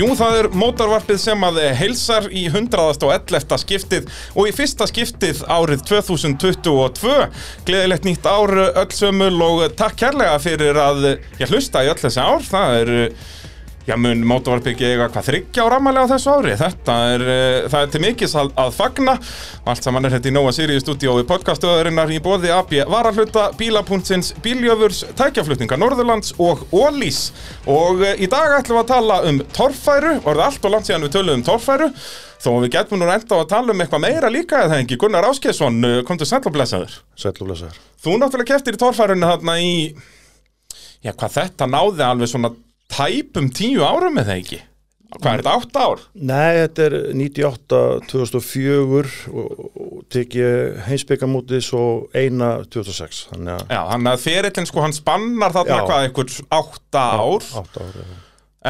Jú, það er mótorvarpið sem að heilsar í 100. og 11. skiptið og í fyrsta skiptið árið 2022. Gleðilegt nýtt ár öll sömul og takk kærlega fyrir að ég hlusta í öll þessi ár. Það er, já mun mótorvarpið ekki eiga hvað þryggja á ramalega þessu ári. Þetta er, eh, það er til mikils að, að fagna. Allt saman er þetta í Nóa Sirius stúdíói podcastöðurinnar í bóði AB Varahluta, Bíla.sins, Bíljöfurs, Tækjaflutninga Norðurlands og Ólís. Og eh, í dag ætlum við að tala um torfæru, er allt og langt síðan við tölum um torfæru. Þó við getum nú enda að tala um eitthvað meira líka eða ekki. Gunnar Áskesson, kom til sæll og blessaður. Sæll og blessaður. Þú náttúrulega keftir í torfærunni þarna í, já hvað þetta náði alveg svona tæpum tíu árum með það ekki. Hvað er þetta, átta ár? Nei, þetta er 98, 2004 og, og tek ég heimsbyggamóti svo eina 2006. Þannig að Já, hann að ferillin sko, hann spannar þarna Já. hvað, einhver átta ár. átta ár. já.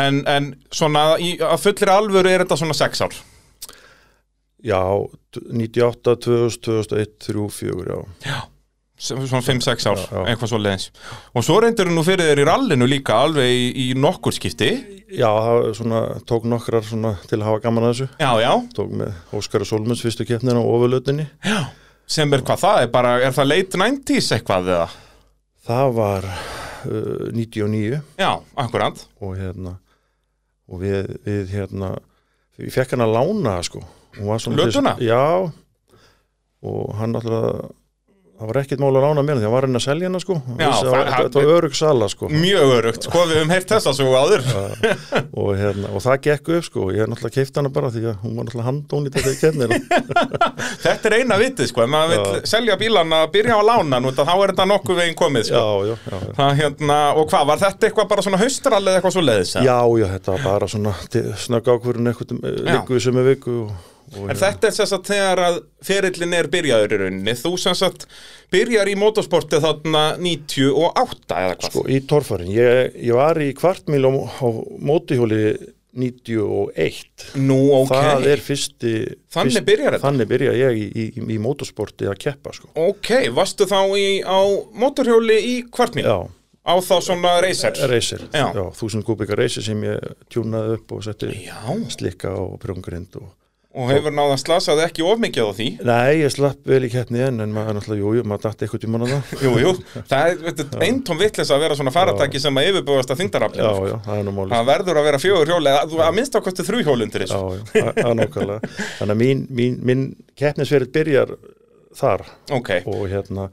En, en svona í, að fullir alvöru er þetta svona sex ár. Já, 98, 2000, 2001, 3, 4, já. Já. Svona 5-6 ár, Já, já. eitthvað svo leiðins. Og svo reyndir þú nú fyrir þér í rallinu líka alveg í, í nokkur skipti. Já, það svona, tók nokkrar svona til að hafa gaman að þessu. Já, já. Tók með Óskar og Solmunds fyrstu keppnina á ofurlötinni. Já. Sem er hvað það er bara, er það late 90s eitthvað eða? Það var uh, 99 Já, akkurát. og hérna, og við, við hérna, við fekk hann að lána sko. Lötuna? Já, og hann alltaf, það var ekkert mál að lána mér því hann var hann að selja hana sko. Það- það, þetta var örug sala sko. Mjög örugt, sko við höfum heyrt þessa svo áður. og, hérna, og það gekk upp sko. Ég er náttúrulega keift hana bara því að hún var náttúrulega handónið þetta í kemnina. Þetta er eina vitið, sko, ef maður vil selja bílana, byrja á lána, nú, þá er þetta nokkuð veginn komið, sko. já, já, já. Það, hérna, og hvað, var þetta eitthvað bara svona haustrall eða eitthvað svo leiðis? Já, já, þetta var bara svona snögg ákvörðun eitthvað En þetta er sem sagt þegar að ferillin er byrjaður í rauninni, þú sem sagt byrjar í motorsporti þarna 98 eða hvað? sko, í torfærin, ég, ég var í kvartmíl á, á mótihjóli 91 Nú, ok. það er fyrsti Þannig fyrst, byrjar þetta? þannig byrja ég í, í, í, motorsporti að keppa sko. Ok, varstu þá í, á motorhjóli í kvartmíl? já, Á þá svona racer? racer, Já. þúsund kubika racer sem ég tjúnaði upp og setti slikka og prjóngrind og og hefur náða slasaði ekki of mikið á því? Nei, ég slapp vel í keppni en, en maður náttúrulega, jú, jú, maður dætti eitthvað tímann að það. Jú, jú, það er eintóm vitlis að vera svona faratæki sem að yfirbúast að þingdaraflinu. Já, já, það er nú málið. Það verður að vera fjögur hjóli, þú að minnst á kosti þrjú hjóli undir Já, þessu. já, það það er nákvæmlega. Þannig að mín, mín, mín keppnisverið byrjar þar. Ok, og hérna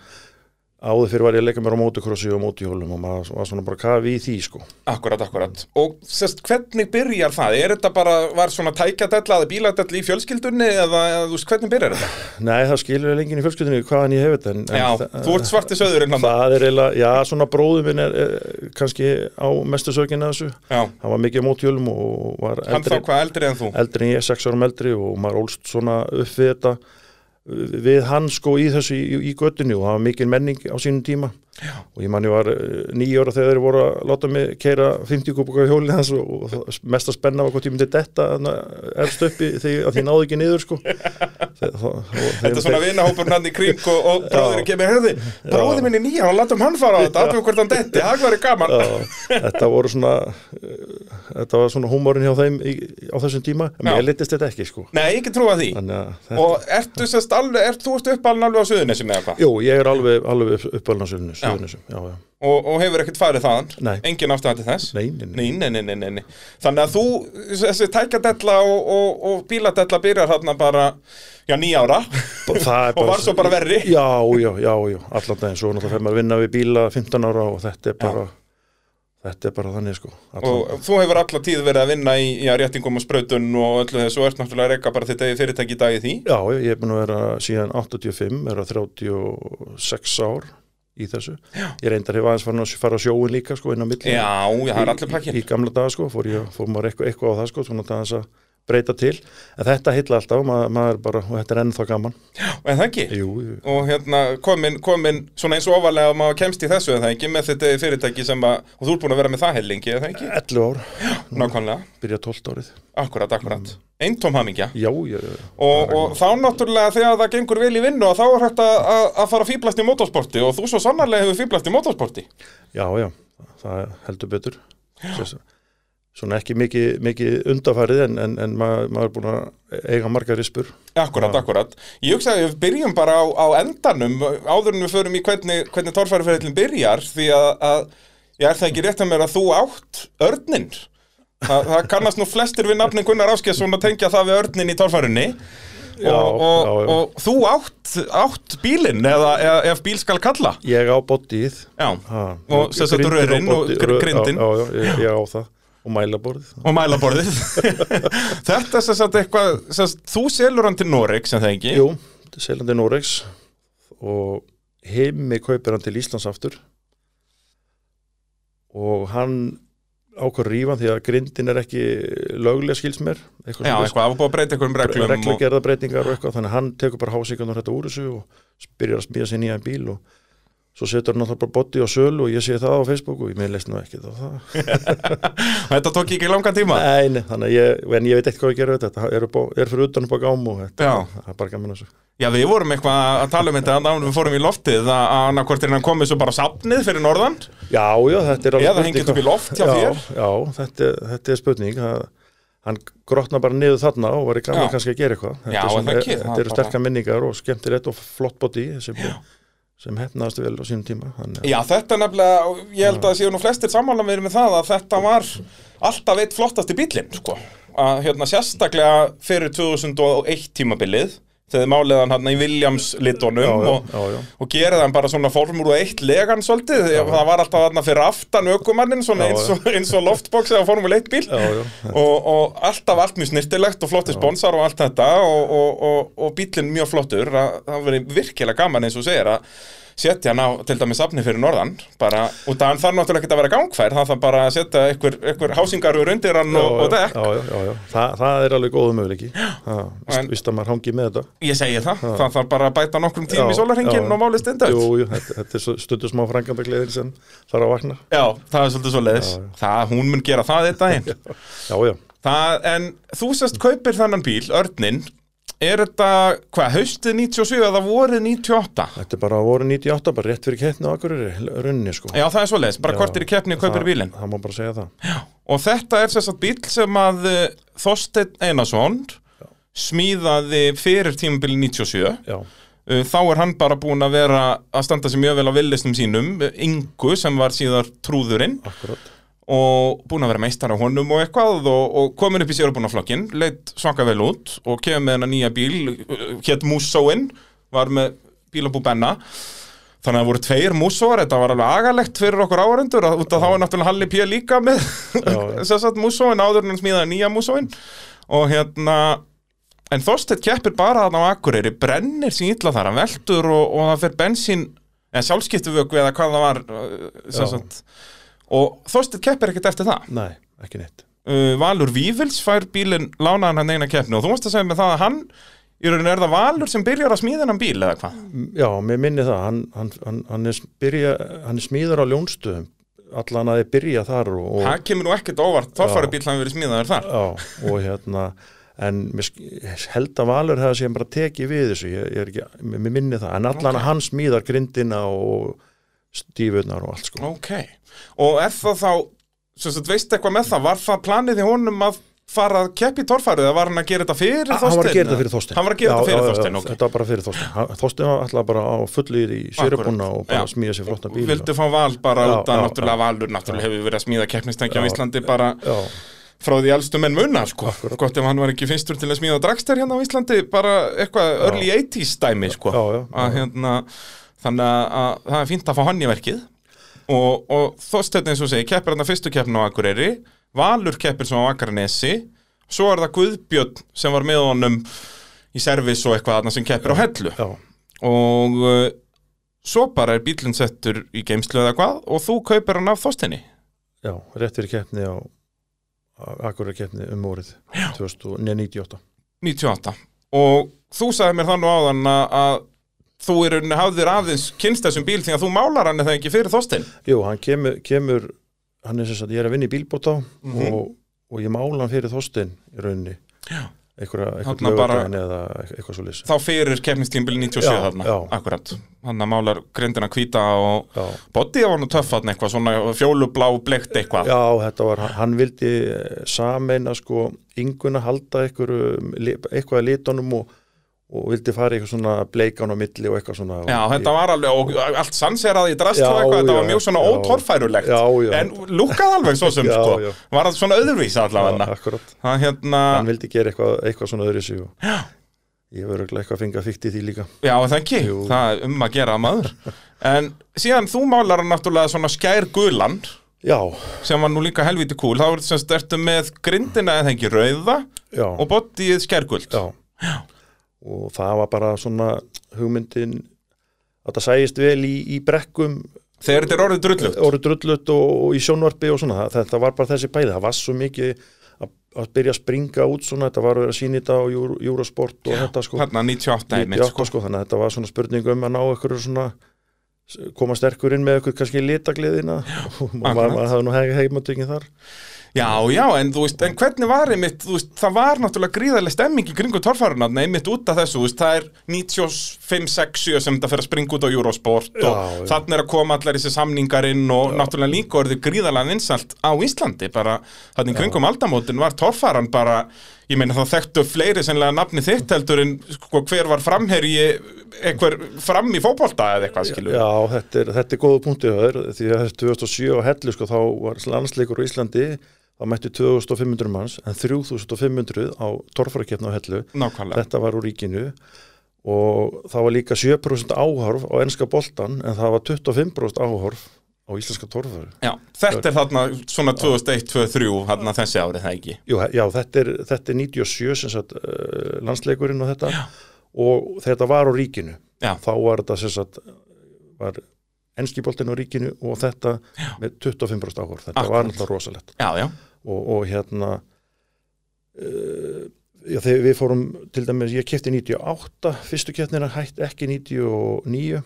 áður fyrir var ég að leika mér á mótokrossi og mótihjólum og maður var svona bara kafi í því sko akkurat, akkurat. Og sest, hvernig byrjar það? Er þetta bara, var svona tækjadella eða bíladella í fjölskyldunni eða, þú veist, hvernig byrjar þetta? Nei, það skilur ég lengin í fjölskyldunni hvaðan ég hef þetta en, en Já, þa- þú ert svarti söðurinn hann. Það er eiginlega, já, svona bróður minn er, er kannski á mestu sökina þessu Já, hann var mikið á mótihjólum og var hann þá eldri, hvað eldri en þú? eldri en ég, við hann sko í þessu í, í göttinu og það var mikil menning á sínum tíma Já. og ég man ég var nýja ára þegar þeir voru að láta mig keira 50 kubika hjólið hans og, og það- mesta spenna var hvort ég myndi detta efst uppi þegar því ég náði ekki niður sko Þeir- þá- Þetta er svona vinahópur hann í kring og, og bróðurinn kemur, herði, bróður minn er nýja og látum hann fara á þetta, aðtökum hvort hann detti, það væri gaman. Já, þetta voru svona uh, þetta var svona húmórin hjá þeim í, á þessum tíma, en mér litist þetta ekki sko Nei, ekki trúa því. þannig að Og ertu sérst alveg, ert, þú uppalinn alveg á Suðunesinu eða hvað? jú, ég er alveg, alveg uppalinn á Suðunisum, já, já, Og, og hefur ekkert farið þaðan? Nei. Engin ástæða til þess? nei, nei, nei. Nei, nei, nei, nei, nei. Þannig að þú, þessi tækjadella og, og, og bíladella byrjar þarna bara, já, nýjára er og var svo bara verri. Já, já, já, já, allan daginn Svo náttúrulega fer maður að vinna við bíla 15 ára og þetta er bara Þetta er bara þannig sko allan, Og þú hefur alla tíð verið að vinna í já, réttingum og sprautun og öllu þessu og ert náttúrulega að reyka bara þetta í fyrirtæki í dag í því. Já, ég er búin að vera síðan 85 er að 36 ár í þessu já. Ég reyndar hef aðeins farin að fara á sjóin líka sko inn á milli Já, já, það er allir í, pakkin. í gamla daga sko, fór, ég, fór maður eitthvað, eitthvað á það sko það að breyta til en þetta heilla alltaf, maður, maður bara og þetta er ennþá gaman En það ekki? Jú, jú. Og hérna komin, komin svona eins og ofalega að maður kemst í þessu en það ekki með þetta fyrirtæki sem að, og þú ert búin að vera með það hellingi, eða ekki? 11 ár, Nákvæmlega, byrja 12 árið akkurat, akkurat. Eintóm hamingja. Já, já, já Og, og þá náttúrulega þegar það gengur vel í vinnu og þá er hægt að, að, fara að fýblast í motorsporti og þú svo sannarlega hefur fýblast í motorsporti. Já, já, það heldur betur Sess, svona ekki mikið, mikið undarfærið en, en, en maður, maður er búin að eiga margar rispur Akkurat, akkurat. Ég hugsa að við byrjum bara á, á endanum áður en við förum í hvernig, hvernig torfæriferðin byrjar því að, að ég er það ekki rétt að mér að þú átt örnin. Þa, það kannast nú flestir við nafnin Gunnar Áskjesson að tengja það við örnin í torfærinni Já, og, og, já, já. og þú átt, átt bílinn eða, ef bíl skal kalla. Ég á bodyið Já, ha, Og grindin rörin og grindin. Já, ég á það og mælaborðið og mælaborðið. Þetta er sem sagt eitthvað, sagt, þú selur hann til Noreg sem það ekki. Jú, Seilandi Noregs og heimi kaupir hann til Íslands aftur og hann ákvör rífan því að grindin er ekki löglega skils mér Já, eitthvað, það var búið að breyta einhverjum reglum. og- reglugerðabreitingar og eitthvað þannig að hann tekur bara hásíkunar þetta úr þessu og byrjar að smíða sér nýjan bíl og svo setur hann alltaf bara body á sölu og ég sé það á Facebook og ég með leist nú ekki það, það. Þetta tók ekki langan tíma. Nei, nei, þannig að ég, en ég veit ekki hvað ég gera við þetta, þetta er, á, er fyrir utan upp á gám og þetta, Já. er bara gaman að þessu Já, við vorum eitthvað að tala um þetta að við fórum í loftið að hann komið svo bara safnið fyrir norðan Já, já, þetta er alveg Eða hengið upp í loft hjá já, þér. Já, þetta, er- þetta er spurning það, hann grotna bara niður þarna og var í Já. kannski að gera eitthvað Já, Þetta er er svona- Þetta er eru sterkar minningar og skemmtilegt og flott body sem, sem hefnaðast vel á sínum tíma þannig, Já, þetta nefnilega, ég held að séu nú flestir sammála með með það að þetta var alltaf eitt flottasti bílinn, sko. Að hérna sérstaklega fyrir 2001 tímabilið þegar máliðan hann í Williams litunum Já, já, og, já, já. og gerði hann bara svona formúlu 1 legan svolítið, að það var alltaf hann fyrir aftan ökumannin, svona Já, eins og, eins og loftbox eða formúlu 1 bíl. Já, já, og, og alltaf allt mjög snirtilegt og flotti sponsor og allt þetta og, og, og, og bílinn mjög flottur. Að, það verið virkilega gaman eins og segir að setja hann á til dæmis afni fyrir norðan bara, af hann þarf náttúrulega ekki að vera gangfær það þarf bara að setja einhver, hásingarur undir hann og, og dekk. já, já, já, já. Þa, það er alveg góðu möguleiki. En- vist, að maður hangi með þetta. Ég segi það, það þarf bara að bæta nokkrum tím í Já, sólarhingin já. og máli jú, þetta, þetta er stundu smá frangandagleðin sem þarf að vakna. Já, það er svolítið svo leiðis Já, já. það, hún mun gera það þetta einn Já, já, en þú sérst kaupir þennan bíl, örnin Er þetta, hvað, haustið 97 eða vorið 98? þetta er bara voru 98 bara rétt fyrir keppni á Akureyri runni sko. Já, það er svo leiðis, bara Já, hvort er í keppni kaupir það, bílinn. Það má bara segja það. Og þetta er sérst bíl sem að uh, Þorsteinn Einarsson smíðaði fyrir tímabili 97 Já, Uh, Þá er hann bara búinn að vera að standa sig mjög vel á villistum sínum Ingu sem var síðar trúðurinn. Akkurat og búinn að vera meistar á honum og eitthvað og, og komin upp í sérubunaflokkin leitt svaka vel út og kemur með hennar nýja bíl uh, hétt Músóin var með bílabú Benna þannig að það voru tveir Músóar þetta var alveg agalegt fyrir okkur áhörundur út af þá er náttúrulega Halli P. líka með já. sem sagt Músóin áður en hann smíðaði nýja Músóin og hérna en Þorsteinn keppir bara þarna á Akureyri brennir sín illa þar, hann veltur og, og það fer bensín, eða sjálfskiptuvöku eða hvað það var uh, sem Já. sagt og Þorsteinn keppir ekkert eftir það. Nei, ekki neitt. Uh, Valur Vífils fær bílinn lánaðan hann eina keppni og þú varst að segja með það að hann í rauninni er það Valur sem byrjar að smíða hann bíl eða hvað? Já, mér minni það, hann, hann, hann, hann, er, byrja, hann er smíður á ljónstöðum. Allan að þið byrja þar og, og, Það kemur nú ekkert óvart, torfæri bíl hann verið smíðaður þar. Já, og hérna en held að Valur hefði sem bara tekið við þessu ég, ég er ekki, mér minni það, en allan að hann smíðar grindina og stífurnar og allt sko. Ok, og er það þá sem sagt, veist eitthvað með það, var það planið í honum að fara að keppi í torfæri eða var hann að gera þetta fyrir Þorstein? hann var að gera þetta fyrir Þorstein Hann var að gera þetta fyrir Þorstein, ok. þetta var bara fyrir Þorstein Hann- Þorstein var alltaf bara á fullið í sérubúna og bara smíða sér flotta bíl. Vildu fá val bara út að náttúrulega valur náttúrulega hefur verið að smíða keppnistækja á. Íslandi bara frá því elstu menn munna sko. gott ef hann var ekki fyrstur til að smíða dragster hérna á Íslandi bara eitthvað early 80s dæmi sko. Já, já, að, hérna, þannig að, að það er fínt að fá hann í verkið. Og, og þóstöðin eins og segi keppir hann að fyrstu keppin á Akureyri. Valur keppir svo á Akranesi. Svo er það Guðbjörn sem var með honum í servis og eitthvað þarna sem keppir á Hellu. já, og uh, svo bara er bílinn settur í geimslu eða hvað og þú kaupir hann af þóstinni já, rétt fyrir keppni á Akureyri keppni um órið 2098 98 og þú sagði mér þannig áðan að þú í rauninni hafðir aðeins kynst þessum bíl því að þú málar hann eða ekki fyrir þóstin Jú, hann kemur, kemur hann er sem sagt, ég er að vinna í bílbóta Mhm. og, og ég mála hann fyrir Þorstein í rauninni. Einhverja bara- lögadaginn eða eitthvað svo lýs þá fyrir keppnistímbili 97 Já, þarna, já. akkurat hann að málar grindina hvíta og bodyið var nú töff þarna eitthvað, svona fjólublá bleikt eitthvað. Já, þetta var, hann vildi sameina sko ynguna halda eitthvað að litunum og, og vildi fara í eitthvað svona bleikan á milli og eitthvað svona Já, þetta var alveg, og allt sanseraði í drast Já, og eitthvað, þetta já, var mjög svona já. ótorfærulegt. Já, já. en lúkkaði alveg svo sem, Já, sko. já. var það svona öðruvísi allavega? Hérna, hann vildi gera eitthvað, eitthvað svona öðru sig og ég verður eitthvað að fengi að fykti því líka. Já það ekki. Jú. það er um að gera maður. En síðan þú málar náttúrulega svona skær gulan Já, sem var nú líka helviti kúl, þá er ertu með grindina eða ekki rauða já, og bodyið skærguld já og það var bara svona hugmyndin að það sæist vel í, í brekkum. Þegar þetta er orðið drullut orðu drullut og, og í sjónvarpi og svona, þetta var bara þessi bæði, það var svo mikið að, að byrja að springa út svona, þetta var að vera þetta á Euro- Eurosport og þetta sko, hérna 98 einmitt, 98 sko. sko, þannig að þetta var svona spurning um að ná ykkur svona koma sterkur inn með ykkur kannski litagliðina og maður, hafði nú heg, heimatökin þar Já, já, en þú veist, en hvernig var einmitt, þú veist, það var náttúrulega gríðarlega stemming í kringu torfæruna, einmitt út af þessu, þú veist, það er 95, 6, 7 sem þetta fer að springa út á Eurosport og Já, já. þannig er að koma allar þessi samningar inn og náttúrulega líka orðið gríðarlega vinsalt á Íslandi, bara þannig í kringum aldamótin var torfæran bara, ég meina það þekktu fleiri sennilega nafni þitt heldur en sko, hver var framherji, einhver fram í fótbolta eða eitthvað, skilur Já, þetta er, þetta er góða punktið því að 2007 á Hellu sko þá var landsleikur á Íslandi þá mættu 2500 manns en 3500 á torfærakefna á Hellu nákvæmlega. þetta var úr ríkinu og það var líka 7% áhorf á enska boltan en það var 25% áhorf á íslenska torfæru Já, þetta er þarna svona 2001, 2003, þarna þessi árið, það ekki? Jú, já, þetta er, þetta er 97 sem sagt, uh, landsleikurinn og þetta já. og þetta var á ríkinu Já. þá var þetta sem sagt var enski boltin á ríkinu og þetta já. með 25% áhorf þetta Akkurat. var náttúrulega rosalegt Já, já. og, og hérna uh, já, þegar við fórum til dæmis, ég kefti 98 fyrstu keppnina hætt ekki 99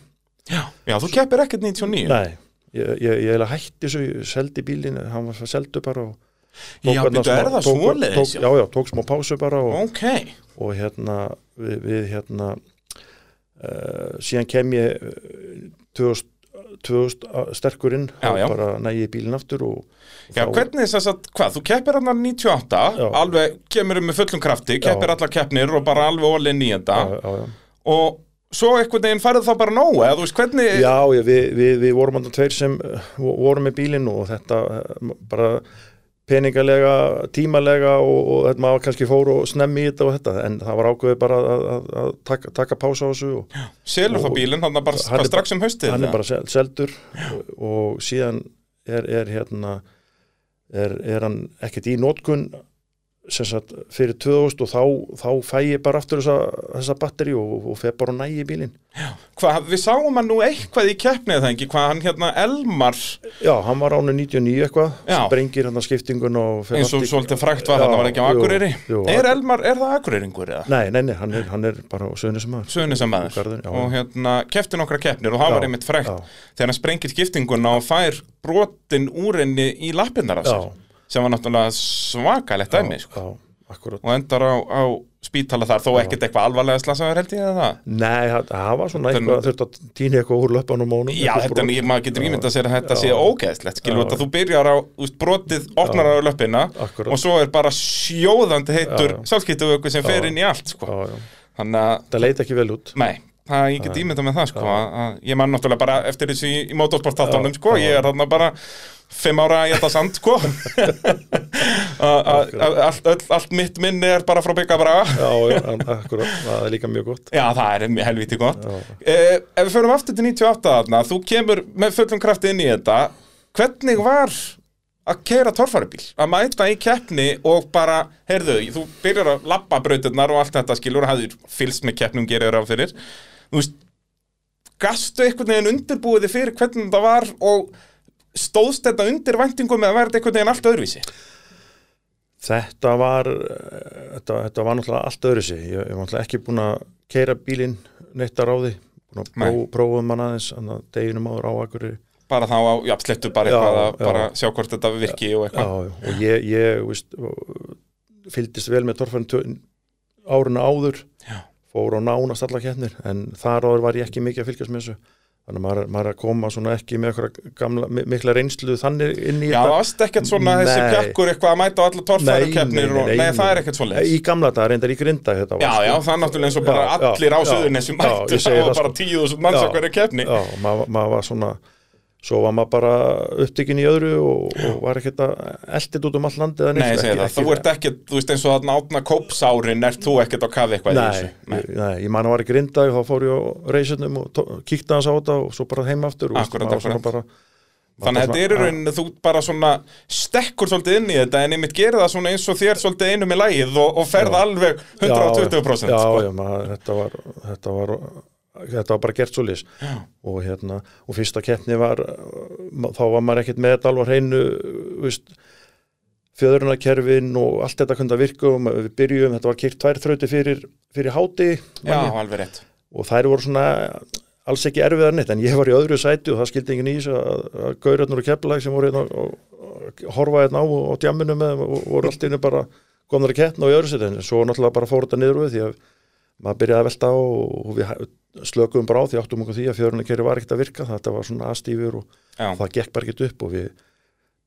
Já, já þú keppir ekkert 99 nei, ég, ég, ég hætti þessu, ég seldi bílinn hann var seldu bara og tók Já, byrju, er það svoleiðis, tók, já? já, tók smá pásu bara og, Ok, og hérna við, við hérna uh, síðan kem ég uh, 2000, 2000 sterkurinn Já, já. bara nægi bílinn aftur og já, hvernig þess að, hvað, þú keppir hann 98, Já. alveg kemur með fullum krafti, keppir allar keppnir og bara alveg ólinn í þetta og svo einhvern veginn færðu þá bara nóg, eða þú veist hvernig Já, við, við, við vorum andan tveir sem uh, vorum með bílinn og þetta uh, bara peningalega, tímalega og, og þetta maður kannski fór og snemmi í þetta og þetta. En það var ákveðið bara að, að, að taka, taka pása á þessu selur þá bílinn, þannig að bara hvað, strax um haustið hann er bara sel- seldur og, og síðan er, er hérna er, er hann ekkert í nótkun sem sagt fyrir 2000 og þá, þá fæ ég bara aftur þessa, þessa batteri og, og fer bara og nægi bílinn. Við sáum hann nú eitthvað í keppnið það ekki, hvað hann hérna Elmar? Já, hann var ánu 99 eitthvað Já. sprengir hann að skiptingun og eins og svolítið frækt var hann, Já, var ekki á Akureyri. jú, Er Elmar, er það Akureyringur eða? Nei, nei, nei, hann er, hann er bara Garðin, já. og hérna kefti nokkra keppnir og það var einmitt frækt þegar hann sprengir skiptinguna og fær brotin úr henni í lappinnar á sér. Sem var náttúrulega svakalegt dæmi sko. Já, akkurat. Og endar á, á spítala þar þó ekkert eitthvað alvarlega slasaður held ég eða það? Nei, það, var svona Þannig- eitthvað þurft að týna eitthvað úr löpunum mónum Já, þetta, maður getur ímyndað sér að þetta sé ógeðslegt skilur þetta, þú byrjar á, úst, brotið opnar á löppina Akkurat. og svo er bara sjóðandi heitur sjálfskiptuvöku sem fer inn í allt sko. Þannig að Það leit ekki vel út. Nei, það, ég get ímyndað með það sko, að, að ég man náttúrulega bara eftir þessu í, í motorsportáttunum sko, ég er þarna bara fimm ára í þetta sand sko. Að- að- að allt, öll, allt mitt minni er bara frá bygga braga Já, akkurat, það er líka mjög gott. Já, það er helviti gott. Eh, Ef við förum aftur til 98 þarna, þú kemur með fullum krafti inn í þetta. Hvernig var að keira torfæribíl, að mæta í keppni og bara, heyrðu, þú byrjar að labba brautirnar og allt þetta skilur og hafðir fylgst með keppnum gerir á fyrir þú veist, gastu einhvern veginn undirbúið þig fyrir hvernig þetta var og stóðst þetta undir væntingum eða þetta einhvern veginn allt öðruvísi? Þetta var eh, þetta, þetta var náttúrulega allt öðru sig ég, ég var náttúrulega ekki búin að keira bílinn neitt að ráði. Búin að próf, prófa mann aðeins annað deginum áður á akkur bara þá á, já, slettu bara Já, eitthvað að já. bara sjá hvort þetta virki og Já, eitthvað. Já, og ég, ég víst, fylgdist vel með torfærin áruna áður. Já. Fór á nánast alla keppnir en þar áður var ég ekki mikið að fylgjast með þessu þannig að maður, maður er að koma svona ekki með gamla, mi- mikla reynslu þannig inn í Já, varst ekkert svona þessi Nei. pjakkur eitthvað að mæta á alla torfærukeppnir og nei, það er ekkert svo leis Í gamla dagar reyndar í grinda þetta var Já, sko. já, það er náttúrulega eins og bara Já, allir á Suðurnesjum já, mættu það var það, bara sko. 10.000 manns á Já, hverju keppni Já, maður var svona svo var maður bara upptikinn í öðru og, og var ekkert að eldið út um all landið Nei, ég segi ekki- það, þú ekki- ert ekkert, þú veist eins og þarna átna kópsárin ert þú ekkert á kafi eitthvað í Nei, þessu nei. nei, ég man að var í grindag þá fór ég á reysunum og kíkti hans á þetta og svo bara heim aftur og Akkurat, akkurat. bara, Þannig að þetta er í rauninni, þú bara svona stekkur svolítið inn í þetta en einmitt gerir það svona eins og þér svolítið einu með lægið og, og ferða alveg 120% já, sko. já, maður, þetta var þetta var, þetta var bara gert svo lis og hérna, og fyrsta keppni var þá var maður ekkert með þetta alvar hreinu veist fjöðrunarkerfin og allt þetta kundi að virka og við byrjum, þetta var kýrt tvær þrauti fyrir, fyrir háti já, alveg rétt. Og þær voru svona alls ekki erfiðar neitt, en ég var í öðru sæti og það skildi enginn í þessu að, að gaurarnur og keppalag sem voru hérna og, og horfa hérna á og, og djamminu með og voru allt inni bara komnar að keppna og í öðru sæti, en svo náttúrulega bara fór þetta niður við því að maður byrjaði að velta á og, við slökuðum bara á því áttum okkur því að fjörunarkerri var ekkert að virka, þetta var svona aðstífur og, Já, það gekk bara ekkert upp og við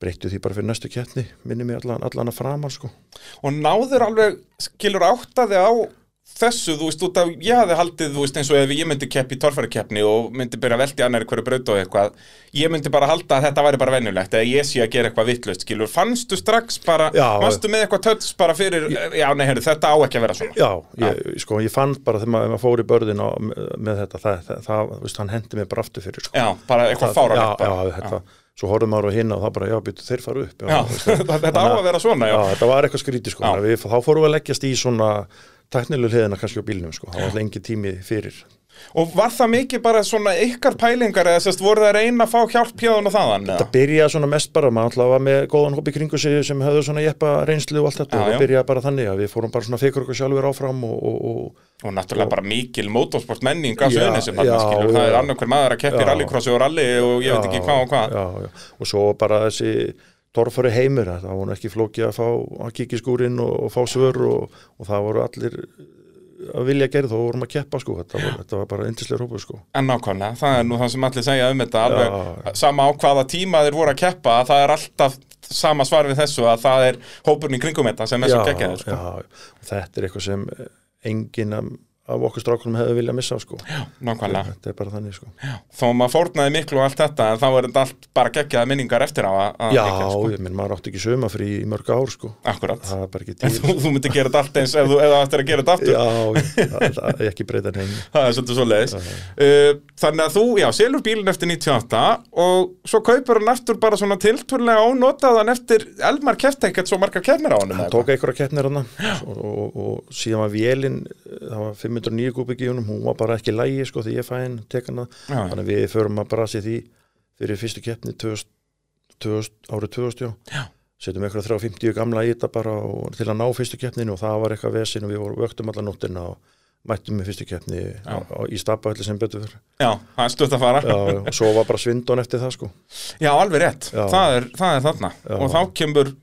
breyttu því bara fyrir næstu keppni minni mig allan, allan að framan sko. og náður alveg, skilur áttaði á þessu, þú veist, út af ég hafði haldið, þú veist, eins og ef ég myndi keppi í torfærukeppni og myndi byrja að velta í annari hverju braut og eitthvað, ég myndi bara halda að þetta væri bara venjulegt, eða ég sé að gera eitthvað vittlust, skilur, fannstu strax bara Já. fannstu með eitthvað töts bara fyrir já, nei, heyrðu, þetta á ekki að vera svona Já, ég, sko, ég fann bara þegar maður, fór í börðin á, með, þetta, það, það, það þú veist, hann hendi mig bara aftur fyrir sko. Já, bara eitthvað fáralegt já, já, svo horfum maður á hinna og það bara, já, býttu þeir fara upp Já, veist, þetta á að vera svona, já. já, þetta var eitthvað skrítið sko, Já. við, þá fórum við að leggjast í svona teknilu hliðina kannski á bílnum sko, það var alltaf engi tími fyrir Og var það mikið bara svona ykkar pælingar eða sérst voru það að reyna að fá hjálp hjá og þaðan? þetta byrjaði svona mest bara, maður alltaf var með góðan hópi kringu sig sem höfðu svona jeppa reynslu og allt þetta Já, og já. það byrjaði bara þannig að við fórum bara svona fyrir okkur sjálfur áfram og, og, og Og náttúrulega bara mikil motorsport menning Já, sögni sem já, skilur, það já. er annarkver maður að keppi Já. rallycrossi og rally og ég veit ekki hvað og hvað. já, já. og svo bara þessi torfari heimur, það var ekki flókið að fá að í skúrin og, og fá svör og, og það voru allir að vilja gera þó vorum að keppa sko þetta var, þetta var bara yndislega hópur sko En nákvæmlega, það er nú það sem allir segja um þetta alveg Já. sama á hvaða tíma þeir voru að keppa að það er alltaf sama svar við þessu að það er hópurinn í kringum þetta sem er svo geggjaður sko. og þetta er eitthvað sem enginn af, okkur strákunum hefði viljað missa sko. Nákvæmlega, þetta er bara þannig sko. Þó maður fórnaði miklu og allt þetta en þá er þetta allt bara geggjaða minningar eftir á að, já, liggja, sko. ég minn maður átti ekki sumafrí í mörg ár sko. Akkurat. Það er bara ekki til þú, þú myndir gera þetta allt eins ef þú ættir að gera þetta aftur. Já, það, það er ekki breyta neina Það er svolítið svo leiðis uh, Þannig að þú, já, selur bílinn eftir 98 og svo kaupur hann aftur bara svona tilturlega ónotaðan eftir Elmar kefti ekkert svo margar kefnir á honum eða tók einhverja keppnir hann og, og, og síðan var vélinn það var 509 kubik í honum hún var bara ekki lægi sko þegar ég fæ henn tek hana. Já. þannig við förum að brasi því fyrir fyrstu keppni 2000, 2000, árið 2000 Já. setjum einhverja 350 gamla í þetta bara og, til að ná fyrstu keppninu og það var eitthvað vesin og við vorum vöktum alla nóttina og mættum með fyrstu keppni á, á, í stapahöllu sem betur fyrir Já, það er stutt að fara. Já, og svo var bara svindon eftir það sko. Já, alveg rétt, það er, það er þarna. Já. og þá kemur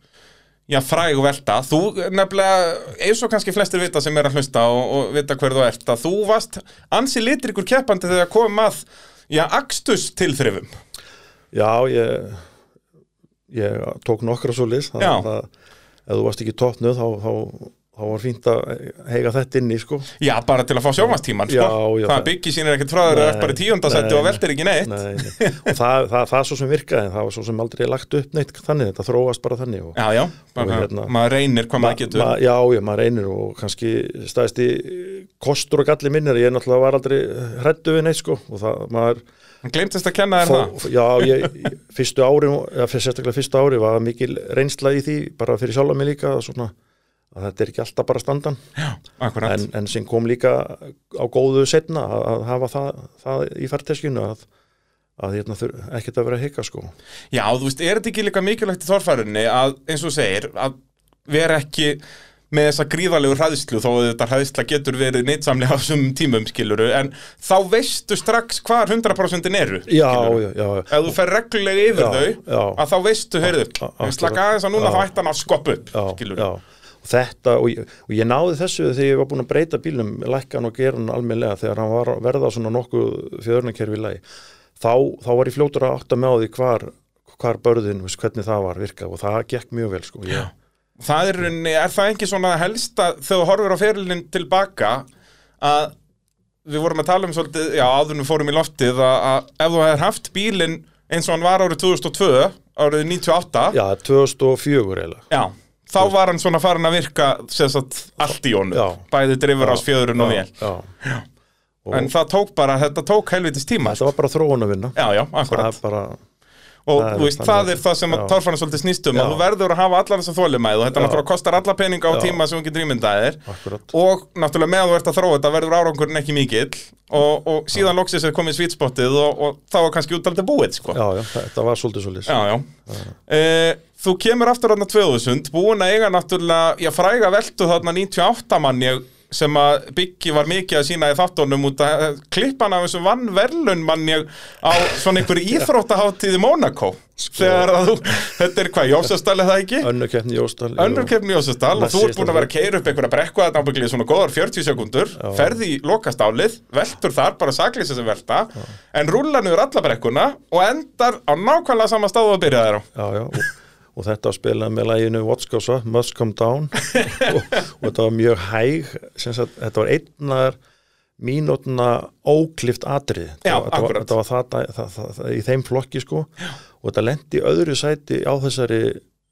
Já, fræg velta, þú nefnilega eins og kannski flestir vita sem er að hlusta og, og vita hver þú ert, að þú varst ansi litrikur keppandi þegar komum að já, akstus tilþrifum. Já, ég ég tók nokkra svo list Já. það, ef þú varst ekki toppnuð þá, þá, þá var fínt að heiga þetta inn í sko. Já, bara til að fá sjómastíman, sko. Já, já, Það það- byggir sínir ekkert frá þér Nei, að bara tíundasetti og veltir ekki neitt. Nei, nei. og það, það, það svo sem virkaði það var svo sem aldrei lagt upp neitt þannig þetta þróast bara þannig og, Já, já, bara, hérna- maður reynir hvað maður getur. ma, já, já, maður reynir og kannski stæðist í kostur og galli minnir ég náttúrulega var aldrei hrættu við neitt sko og það, maður glemtist að kenna þér það. já, ég, fyrstu ári fyrst sérstaklega fyrstu ári var mikil reynsla í því bara fyrir líka að þetta er ekki alltaf bara standan Akkurat en, en sem kom líka á góðu setna að, hafa það, það í færteskinu að, að hérna, ekkert að vera að hika sko Já, þú veist, er þetta ekki líka mikilvægt í þorfærunni að, eins og segir, að vera ekki með þessa gríðalegu hræðslu þó að þetta hræðsla getur verið neitsamlega á þessum tímum, skiluru, en þá veistu strax hvar 100% eru, já, já, já, já. Ef þú fer reglulega yfir Já, þau, já. að þá veistu, heyrðu, slaka aðeins að núna Já. þá ætti hann að skoppa upp, já, skiluru. Já. og þetta, og ég, og ég náði þessu þegar ég var búin að breyta bílnum lækkan og gera hann almennilega þegar hann var að verða svona nokkuð fjörnakerfi í lagi. Þá, þá var ég fljótur að átta með á því hvar, hvar börðin, veist, hvernig það var virkað og það gekk mjög vel sko ég, Það er, er það ekki svona helsta þegar þú horfir á ferilinn tilbaka að við vorum að tala um svolítið, já, áður en við fórum í loftið að, að ef þú hefur haft bílinn eins og hann var árið 2002, árið 98 Já, 2004 eiginlega. Já, þá var hann svona farin að virka sagt allt í honum. Já. bæði drifur ás fjöðurinn og vel en það tók bara, þetta tók helvitis tíma. Þetta var bara þróun að vinna það er bara, og það veist, það að- er það sem já. torfarnar svolítið snýst um Já. að þú verður að hafa allar þessa þólimæð og þetta Já. náttúrulega kostar alla peninga á Já. tíma sem ímyndaðir akkurat og náttúrulega meðan þú ert að þróa þetta verður árangurinn ekki mikill og, og síðan loksins er komið svítsportið og, og þá er kannski útaldið búið sko. Já, já, þetta var svolítið svolítið já, já. Eh, Þú kemur aftur þarna 2000 búin að eiga náttúrulega, ég fræga veltu þarna 98 mann ég sem að Biggi var mikið að sína í þáttunum út að klippan af þessum vann verlun mann ég á svona einhverju íþróttaháttíð í Monaco þegar að þú, þetta er hvað, Jósastal er það ekki? Önnu keppni Jóstal Önnur keppni Jósastal og þú ert búin að vera að keira upp einhverja brekku að nábyggli svona góðar 40 sekundur ferði í lokastálið, veltur þar bara saklýsa sem velta, en rúlar niður alla brekkuna og endar á nákvæmlega sama stáðu að byrja þér á. Já, já, og, þetta var spilað með læginu What's Goes Up, Must Come Down. Og, og þetta var mjög hæg sagt, þetta var einnar mínútna óklift atrið Já, þetta, var- þetta, var, það, það, það, það, það, í þeim flokki sko. Og þetta lendi öðru sæti á þessari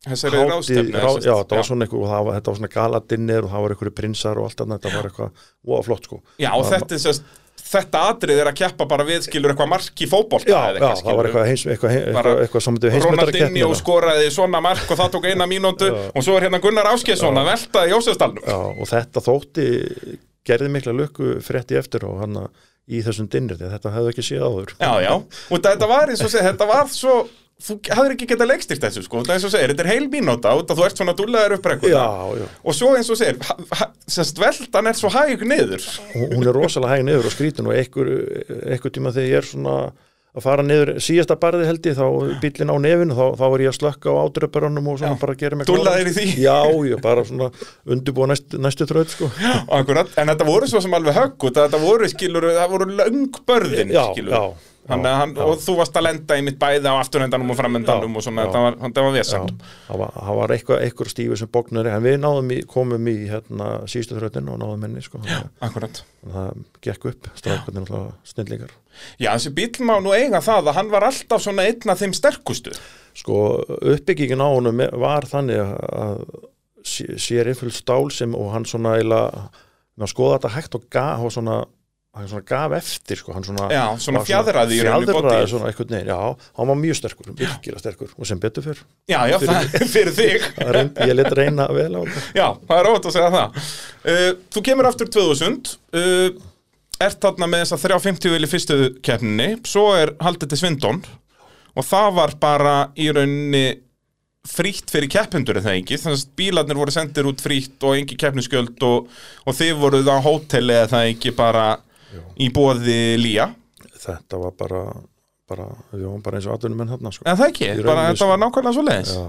þessari ráðstefnu rá, sagt. já, þetta var svona einhver, og það var, þetta var svona galadinnir og það var einhverju prinsar og allt annað, þetta var eitthvað wow, flott sko. Já, og þetta er sérst þetta atrið er að keppa bara við skilur eitthvað mark í fótbolta Já, já, það var eitthvað, heins, eitthvað, eitthvað, eitthvað sem myndi heimsmeistarakeppni Ronaldinho skoraði svona mark og það tók eina mínútu og svo er hérna Gunnar Áskjesson að velta í Jósefsdalnum. Já, og þetta þótti gerði mikla lukku frétti eftir og hann í þessum dinnir að þetta hefði ekki séð áður. Já, já, og þetta var eins og segja, þetta var svo þú hafðir ekki getað leikstýrt þessu sko, þetta er eins og segir, þetta er heil mínúta út að þú ert svona dúllaður upp brekkuna. Já, já, og svo eins og segir, sérst veldan er svo hæg niður. Hún er rosalega hæg niður og skrítin og einhver, tíma þegar ég er svona að fara niður síðasta barði held ég þá bílinn á nefinu þá, þá er ég að slökka á ádröparunum og svona Já. bara gera mig Dúllaðir í því? Já, ég bara svona undirbúa næst, næstu þraut sko. Akkurat, en þetta voru svo sem alveg högg það Já, já, Þannig að hann, já. og þú varst að lenda í mitt bæði á afturhendanum og framhendanum Já, og svona, já. þetta var, þetta var Já, vesen það var, það var eitthvað, eitthvað stífi sem bóknari en við náðum í, komum í hérna, síðustu þrautin og náðum henni sko. það, Akkurat það gekk upp strákarnir náttúrulega snillingar Já, þessi bíl má nú eiga það að hann var alltaf svona einn af þeim sterkustu sko uppbyggingin á honum var þannig að sé- sér innfylg stál sem og hann svona maður skoða þetta hægt og gaf og svona, hann svona gaf eftir sko, hann svona, Já, svona bodyið. svona einhvern veginn, já, hann var mjög sterkur virkilega sterkur og sem betur fyrr Já, já, það er fyrir þig. Það reyndi, ég let reyna vel á þetta. Já, það er óvægt að segja það. Uh, Þú kemur aftur 2000 uh, Ert þarna með þess að 350 vil í fyrstu keppninni Svo er haldið til Svindon Og það var bara í rauninni frítt fyrir keppendur er það ekki? Þannig að bílarnir voru sendir út frítt og engi keppniskjöld og, og þið voruð á hóteli eða það ekki bara í bóði lía. Þetta var bara, bara við varum bara eins og atvinnum enn hérna sko. eða það ekki, bara þetta sko. var nákvæmlega svo leiðis já,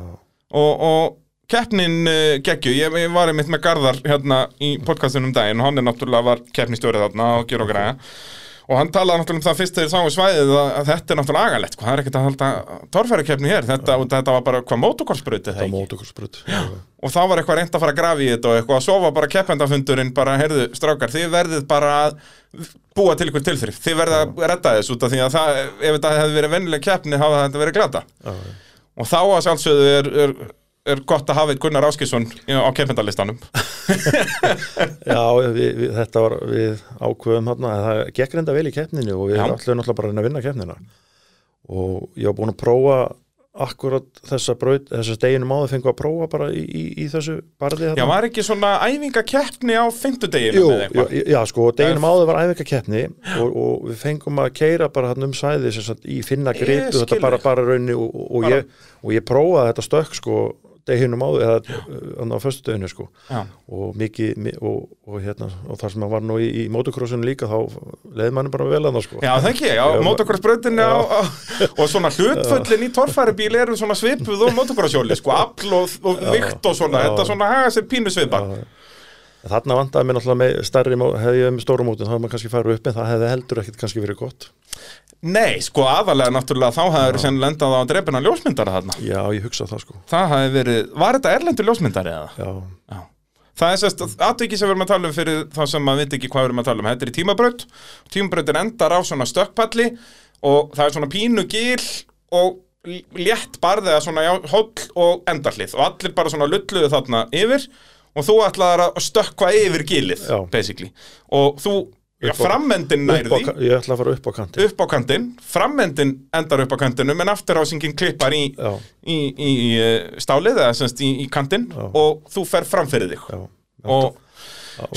og, og keppnin uh, geggju, ég, ég var einmitt með Garðar hérna í podcastunum daginn og hann er náttúrulega var keppnistjórið þarna og gera og græða og hann talaði náttúrulega um það fyrst þegar ég sáu svæðið að, að þetta er náttúrulega agalegt, hvað það er ekkert að halda torfærukeppni hér, þetta, og þetta var bara hvað mótokorsbrutið það það ekki? mót okkur sprut og þá var eitthvað reynd að fara að grafi í þetta og eitthvað að sofa bara keppendafundurinn bara, heyrðu, strákar, þið verðið bara að búa til ykkur tilþrif, þið verðið að redda þess út af því að það, ef þetta hefði verið vennileg keppni hafa þetta verið glata og þá að sjálfsögðu er, er, er gott að hafa eitt Gunnar Áskisson á keppendalistanum já, við, við, þetta var við ákveðum hérna, að það gekk reynda vel í keppninu og við Já. ætlum náttúrulega bara að reyna að vinna keppnina og ég var búin að prófa akkurat þessa braut, þessa deginum áður fengu að prófa bara í, í, í þessu barði Já, hérna. var ekki svona æfingakeppni á fimmtudeginu Jú, já, já, sko, deginum áður var æfingakeppni og, og við fengum að keira bara hann um sæði sem sagt, í finna skil þetta bara, bara raunni og, og, Bara- ég, og ég prófaði þetta stökk sko deginum áður eða þannig á föstudeginu sko. Já, og mikið mi- og, og hérna og þar sem hann var nú í, í motocrossinu líka þá leið manni bara vel að það sko. Já það ekki, já, á, og svona hlutföllin í torfæribíl eru svona svipuð og motocrossjóli, sko, afl og, og vikt og svona, Já. þetta svona haga sér pínu svipar. Já, Þarna vandaði mér náttúrulega með stærri, mó- hefði ég með stóra mótin, þá hefði maður kannski farið upp en það hefði heldur ekkit kannski verið gott. Nei, sko, aðalega náttúrulega þá hefur sen lendað á drefina ljósmyndara þarna. Já, ég hugsa það sko. Það hefði verið, var þetta erlendur ljósmyndari eða? Já, Já. Það er sérst aðvikið sem við erum að tala um fyrir þá sem maður veit ekki hvað við erum að tala um. Þetta er í tímabraut. Tímabrautin endar á svona stökkpalli og það er svona pínu gil og létt barðið að svona hóll og endarlið og allir bara svona lulluðu þarna yfir og þú ætlaðar að stökkva yfir gilið, basically. Og þú, já, á, nærði ég ætla að fara upp á kanti. upp á kantinn, frammendin endar upp á kantinum en afturhásingin klippar í, Já, í, í, í eh, stálið eða semst í, í kantinn Já. og þú fer framfyrir þig já. og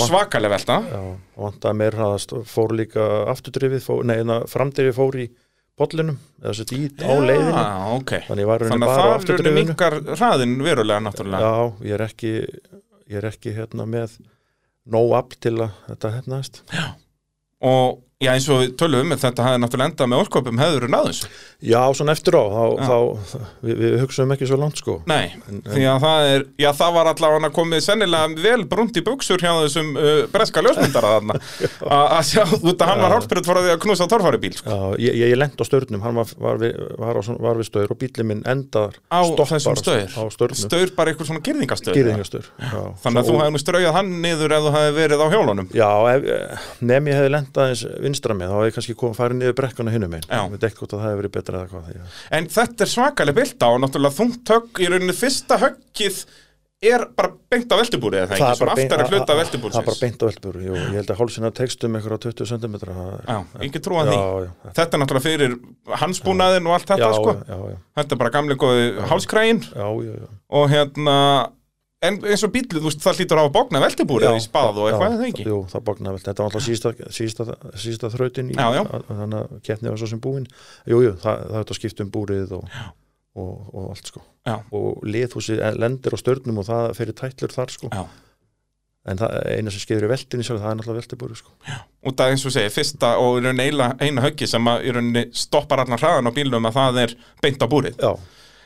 svakalega velta Já, vandaði mér hraðast, fór líka afturdrifið, fór, nei, na, framdrifið fór í bollinum, eða sett í á leiðinu. Já, ok Þannig var í rauninni Þannig að bara það er afturdrifinu. minkar hraðin verulega náttúrulega Já, ég er ekki, ég er ekki hérna með nóg afl til að þetta hefnaðist. Og já, eins og við tölum um þetta hefði náttúrulega endað með orkopum hefur náðu þessu Já, svona eftir á, þá, þá við, við hugsaum ekki svo langt sko. Nei, því að það er já, það var allavega komið sennilega vel brunt í buksur hjá þessum uh, breska ljósmyndara þarna. Að sjá, veit að hann var frá því að knúsa torfæri bíl sko. Já, ég, ég, lent á störnum, hann var, var, við, var, á, var við staur og bílinn minn endar á þessum staur? á störnum, Staur bara eitthvað svona girðingastöð gyrðingastur Þannig að þú hefði nú straujað hann niður ef þú hefði verið á hjólunum? Já, ef, nefn ég hefði lent aðeins vinstra með, þá hefði ég kannski komið farið niður brekkuna hinnum einn, Já. við ekki hvort að það hefði verið betra eða hvað því, En þetta er svakalega bylta og náttúrulega þungt högg. Í rauninni fyrsta höggið er bara beint á veltubúri eða það ekki, svona aftari hluta að- að- Það er bara beint á veltubúri, jú, ég held að hálsina tekstum eitthvað á 20 cm Já, ekki trúa því. Já, já, Þetta er náttúrulega fyrir hansbúnaðin og allt þetta já, sko. já, já, Þetta er bara gamli góði hálskræin já, já, já. og hérna en eins og bílið, þú veist, það hlýtur á að bókna veltubúri Já, í spað og eitthvað, er það ekki? Jú, það bóknaði vel, þetta var alltaf sísta, sísta, sísta þrautin í, Já, já. þannig að keppni var svo sem búin. Jú, jú, það, það er þetta skipt um búrið og, og, og allt sko. Já. og liðhúsi lendir á störnum og það fyrir tætlur þar sko. Já. en það, eina sem skeiður í veltinni sjálf, það er náttúrulega veltibúri sko. Út af eins og segir, fyrsta og í rauninni eina, höggi sem að í rauninni stoppar allan hraðan á bílnum að það er beint á búrið. Já,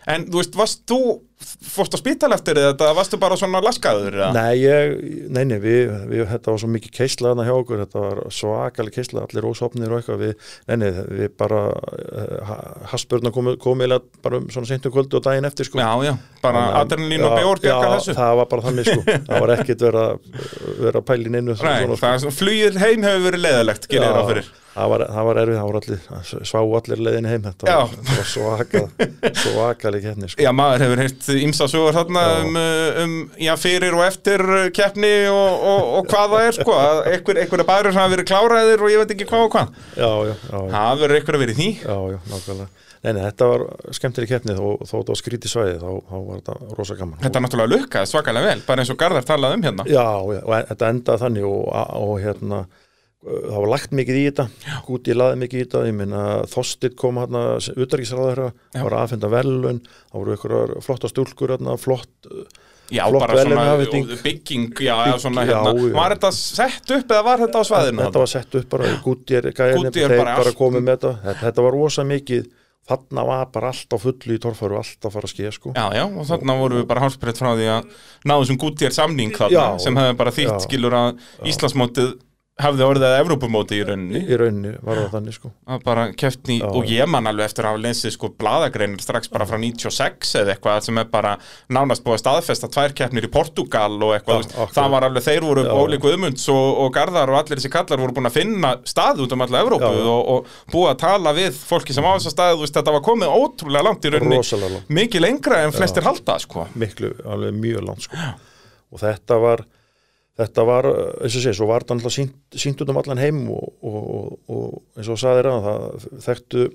En þú veist, varst þú, fórst á spítal eftir þetta, varstu bara svona laskaður? nei, ég, nei, nei, við, við, þetta var svo mikið keisla þarna hjá okkur, þetta var svakalig keisla, allir ósopnir og eitthvað, við, nei, nei, við bara, uh, haspurna komið komi eiginlega bara um svona seintum kvöldu og daginn eftir, sko. Já, já, bara adrenalín og Já, bjór bjarga já, þessu. það var bara þannig, sko, það var ekkit vera, vera pælin innu Nei, það er svona, flugir heim hefur verið leðalegt, gerir það fyrir. Það var, það var erfið, það var allir, svá allir leiðinni heim, þetta Já. var, var svaka, svakalig keppni, sko. Já, maður hefur heyrt ímsa sögur þarna um, uh, um, já, fyrir og eftir uh, keppni og, og, og hvað það er, sko, að einhver, einhverja bærir sem hafa verið kláraðir og ég veit ekki hvað og hvað. Já, já. Það verður einhver að vera í því. Já, já, nákvæmlega. Nei, nei, þetta var skemmtileg keppni og þó þetta var skrítið svæði þá, þá var þetta rosa gaman. Þetta er náttúrulega lukkaði svakalega vel, bara eins og Garðar talaði um hérna. Já, já, og þetta endaði þannig og, og hérna það var lagt mikið í þetta, Gúti laði mikið í þetta, ég minna Þorstit kom hérna, utarikisræður, Já. var aðfenda velun, það voru ykkur flotta stúlkur hérna, flott, Já, Flott bara svona bygging, já, já, svona hérna. já. Var þetta sett upp eða var þetta á svæðinu? þetta var sett upp bara, Gúti er gæðinni, Goodyear þeir bara bara, komið með þetta, þetta, þetta var rosa mikið, þarna var bara allt á fullu í torfæru, allt að fara að skeið, sko. Já, já, og þarna vorum við bara hálsbreytt frá því að náðu sem gútið er samning þarna Já. sem hefði bara þýtt skilur að Íslandsmótið hafði orðið að Evrópumóti í rauninni Í rauninni var það þannig, sko. bara keppni Já. og ég man alveg eftir að hafa lesið sko bladagreinir strax bara frá 96 eða eitthvað sem er bara nánast búið að staðfesta tvær keppnir í Portugal og eitthvað, Já, akkurat. það var alveg þeir voru Já. Óli Guðmunds og, og Garðar og allir þessi kallar voru búin að finna stað út um alla Evrópu Já. og, og búið að tala við fólki sem á þessa staði, þú veist, þetta var komið ótrúlega langt í rauninni, langt. mikið lengra en flestir halda, sko miklu, alveg mjög langt sko. og þetta var þetta var, eins og sé, svo var þetta alltaf sínt, sínt út um allan heim og, og, og, og eins og saðir að það þekktu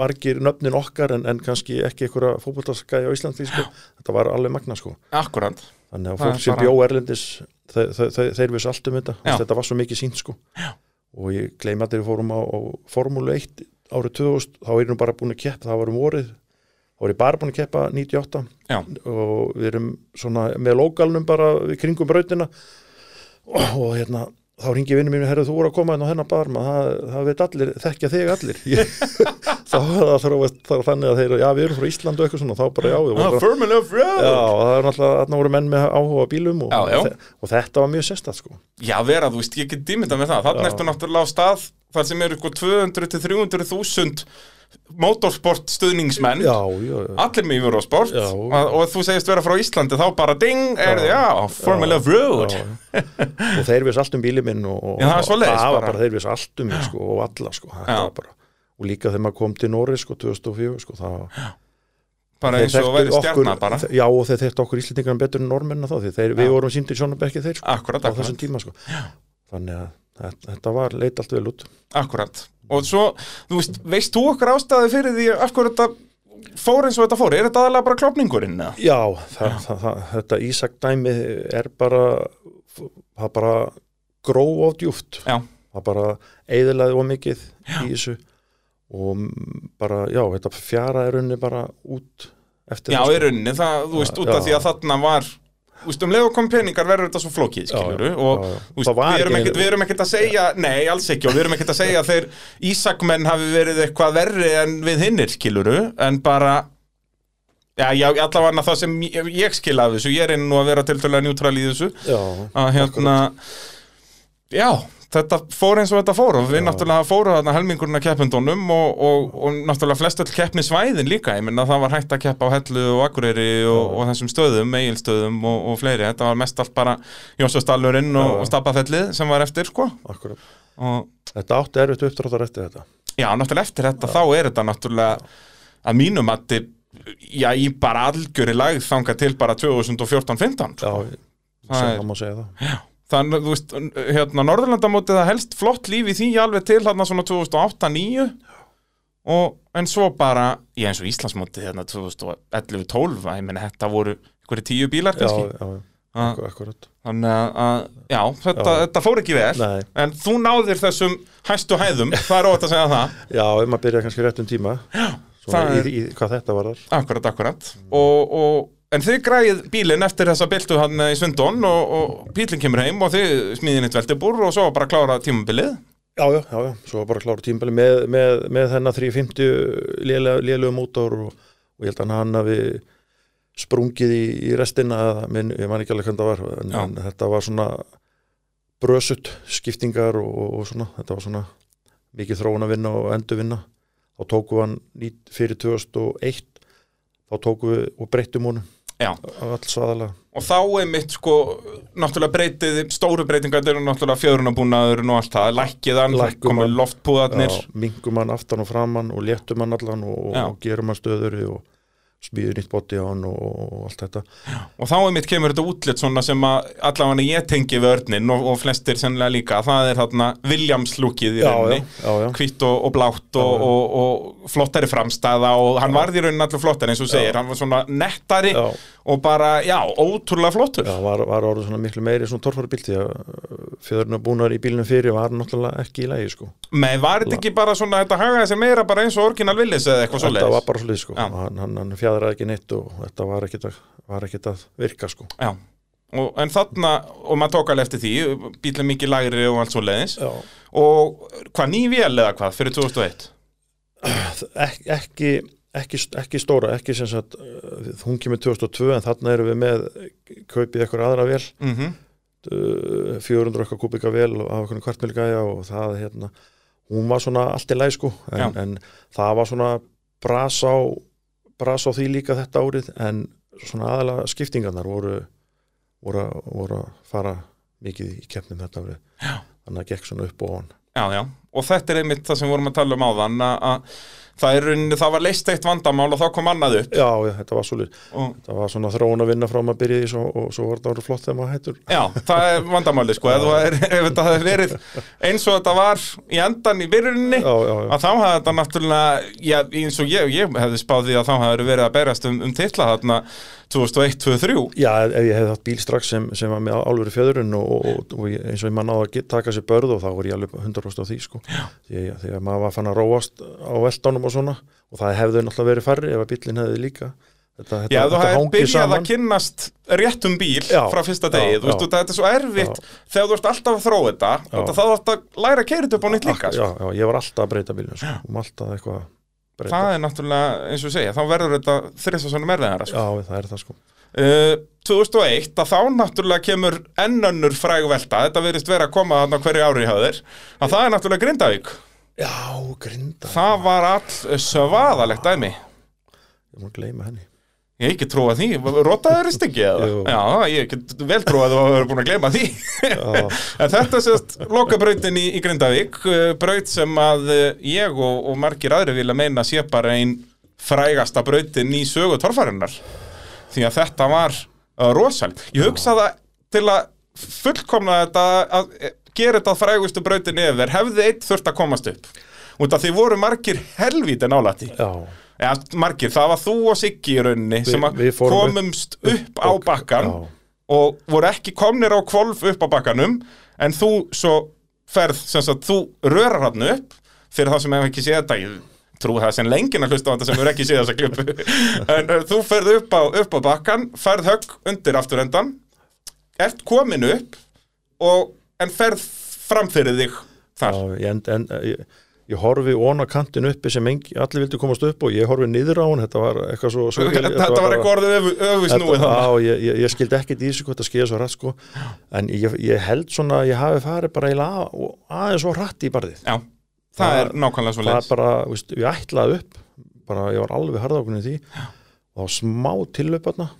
margir nöfnin okkar en, en kannski ekki einhverja fótbolltaskæði á Íslandi sko. þetta var alveg magna sko. Akkurant þannig að fólk sem bara- bjó erlendis þeir, þeir, þeir, þeir vissu allt um þetta. Þetta var svo mikið sínt sko. Já. og ég gleymi að þeir fórum á, á Formúlu 1 árið 2000 þá er nú bara búin að keppa, það var um vorið. Voru ég bara búin að keppa 98 Já, og við erum svona með lókalnum bara við kringum brautina og, hérna þá ringi vinnu mínu, herru þú voru að koma inn á hennar bar maður, það, það veit allir, þekkja þig allir. Ég- þá var það þá þannig að þeir, já við erum frá Ísland og eitthvað svona. Þá bara já, ah, Road Já, það er náttúrulega, þarna voru menn með áhuga bílum og, Já, já. og, og þetta var mjög sérstætt sko. Já, vera, þú veist, ég get dýmynda með það. Þannig ertu náttúrulega á stað þar sem eru sko 200 til 300 þúsund motorsport stuðningsmenn Já, já, já. Allir með Eurosport. Og, og þú segist vera frá Íslandi þá bara ding, er þið, já, Formula Road og þeir viss allt um bílið minn og, það var bara. þeir viss allt um mig sko, og alla sko, bara og líka þegar maður kom til Norri sko 2004 sko, það bara eins og verið stjarnar bara. já og þeir þekktu okkur Íslendingar betur en normenna þá þeir, við vorum síndir svona bekki þeir sko, Akkurat, á þessum akkurat, tíma sko. þannig að þetta, þetta var leit allt vel út. Akkurat Og svo, þú veist, veist þú okkur ástæði fyrir því af hverju þetta fór eins og þetta fór? Er þetta aðalega bara klopningurinn? já, það, það, það, þetta Ísak dæmi er bara það bara gróf á djúft Já. það bara eðilaði of mikið í þessu og bara, já, þetta fjara er unni bara út eftir Já, það, sko. í rauninni, það, þú veist, út af Já. því að þarna var Þú veist, um leið og kom peningar verður þetta svo flókið, skiluru og já, já. var við erum ekkert, við erum ekkert að segja nei, alls ekki, og við erum ekkert að segja þeir Ísakmenn hafi verið eitthvað verri en við hinnir, skiluru, en bara já, já, allavega það sem ég, ég skil af þessu, ég er einn nú að vera tiltölulega njútral í þessu. Já, að hérna já, þetta fór eins og þetta fór og við náttúrulega fórum þarna helmingurinn að keppendunum og, og, og náttúrulega flest öll keppni svæðin líka, ég minna það var hægt að keppa á Hellu og Akureyri og, og þessum stöðum Egilstöðum og, og fleiri, þetta var mest allt bara Jónsastalurinn og, Já. og Stappafellið sem var eftir sko. Þetta átti erfitt uppdráttar eftir þetta. Já, náttúrulega eftir þetta þá er þetta náttúrulega að mínum að já, í bara algjöri lagð þangað til bara 2014-15 já, sko. Er- það má segja það Þannig, þú veist, hérna, Norðurlandamótið það helst flott líf í því alveg til hérna svona 2008-2009 og en svo bara, já eins og Íslandsmótið hérna 2011-12, ég meina þetta voru einhverju tíu bílar já, kannski. já, akkur- akkurat. Þannig að- að, já, þetta, Já. þetta fór ekki vel Nei. en þú náðir þessum hæstu hæðum, það er óvægt að segja það. Já, ef maður byrja kannski rétt um tíma svona í, í, hvað þetta var þar akkurat, akkurat. Og, og, en þið græðið bílinn eftir þessa byltu hann í Svindón og, og bílinn kemur heim og þið smíðin eitt veltibúr og svo bara klára tímabilið? Já, já, já, já, svo bara klára tímbali með, með, með þennan 350 lélegu mótor og, og ég held að hann hafi sprungið í, í restina, minn, ég man ekki alveg hvernig það var, en, en þetta var svona brösut skiptingar og, og svona, þetta var svona mikið þróun að vinna og endur vinna þá tókum við hann fyrir 2001 þá tókum við og breyttum honum Já. og þá einmitt sko náttúrulega breytið, stóru breytingar eru náttúrulega fjörunabúnaðurinn og allt það lækkið hann, Lækkum komið loftpúðarnir. Já, mingum hann aftan og framann og léttum hann allan og, og gerum hann stöðuri og smíður nýtt bóti á hann og, allt þetta. Og þá einmitt kemur þetta útlit svona sem að allavega ég tengi við örnin og, og flestir sennilega líka, það er þarna Williams lúkið í já, já, rauninni. já, já, hvitt og, og blátt og, Já, já. og, og flottari framstæða og hann varði í rauninni allur flottari eins og segir, hann var svona nettari já, og bara, já, ótrúlega flottur. Já var, var orðið svona miklu meiri svona torfæri bíl því að fjöðurna búnar í bílnum fyrir var náttúrulega ekki í lægi sko. Nei, var þetta ekki bara svona, þetta hagaði sér meira bara eins og orginal villis eða eitthvað þetta svoleiðis? var bara svolítið sko. Hann, hann, hann fjadraði ekki neitt og þetta var ekkit að, var ekkit að virka sko. Já, og, en þarna, og maður tók alveg eftir því, bílinn mikið lægri og allt svo leiðis, já, og hvað, ný vél eða hvað, fyrir 2001? Ek, ekki, ekki, ekki stóra ekki sem sagt, uh, hún kemur 2002 en þarna erum við með kaupið eitthvað aðra vel Mm -hmm. Uh, 400 okkar kubika vel af okkur kvartmilgæja og það hérna, hún var svona allt í læg sko. En, en það var svona bras á, bras á því líka þetta árið en svona aðalega skiptingarnar voru, voru, voru að fara mikið í keppnum þetta árið. Já. þannig að gekk svona upp og on Já, já, og þetta er einmitt það sem vorum að tala um áðan, að það, er, það var leist eitt vandamál og þá kom annað upp. Já, já, þetta var svolítið Og, það var svona þróun að vinna frá maður byrjaði svo, og svo var þetta árið flott þegar maður hættur já, það er vandamáli, sko, er, ef þetta hefði verið eins og þetta var í endan í já, að þá hefði þetta náttúrulega, já, eins og ég, ég hefði spáð því að þá hefði verið að berast um, um titla þarna 2001-2003. Já, ef ég hefði hatt bíl strax sem, sem var með álveru fjöðurinn og, og, og eins og ég maður náði að taka sér börð og þá var ég alveg 100% á því sko. því, að maður var fann að róast á veldanum og svona og það hefði náttúrulega verið færri ef að bíllinn hefði líka þetta, Já, þú hefði byrjað að kynnast réttum bíl Já, frá fyrsta já, degi, þú veist, já. þetta er svo erfitt þegar þú ert alltaf að þróa þetta, og þá ert að læra að keira þetta upp á nýtt líka, sko. já, já, ég var alltaf að breyta bílinn sko. um alltaf eitthvað að breyta Það er náttúrulega, eins og segja, þá verður þetta þrissa svona merðiðara, sko. Já, það er það sko Uh, 2001, að þá náttúrulega kemur ennönnur fræg velta, þetta verðist vera að koma hverju ári hjá þér, að það er náttúrulega Grindavík. Já, grinda Það var all svaðalegt dæmi. Ég má gleyma henni Ég ekki trúið því, rotaðurist ekki eða? Já, ég get vel trúið að þú hefur búin að gleyma því. En þetta sést lokabrautin í, í Grindavík, uh, braut sem að uh, ég og, og margir aðri vilja meina sé bara ein frægasta brautin í sögu torfarinnar. Því að þetta var uh, rosal. Ég hugsa það til að fullkomna þetta að eh, gera þetta að frægustu brautin yfir, hefði eitt þurft að komast upp. Út af því voru margir helvíti nálætti. Ja, margir, það var þú og Siggi í rauninni sem að við fórum upp- komumst upp, á bakkan já. og voru ekki komnir á kvolf upp á bakkanum en þú svo ferð, sem sagt, þú rörar hann upp fyrir það sem hefur ekki séð þetta ég trú það sem lengin að hlusta á þetta sem hefur ekki séð þessa klippu en uh, þú ferð upp á, upp á bakkan ferð högg undir afturendan ert komin upp og, en ferð fram fyrir þig þar. Já, ég, en, en, ég, ég horfi ón á kantin uppi sem engi, allir vildi komast upp og ég horfi niður á hann, þetta var eitthvað svo, svo þetta, var eitthvað orðið öfu, Þetta, þannig á, ég, ég, ég skildi ekkert í þessu hvað þetta skeið svo rætt sko. En ég, ég held svona ég hafi farið bara eiginlega að, aðeins svo rætt í barðið. Já, það, Það- er nákvæmlega svo það leis er bara, veist, ég ætlaði upp bara ég var alveg harðákunni því. Og þá smá tillöp þarna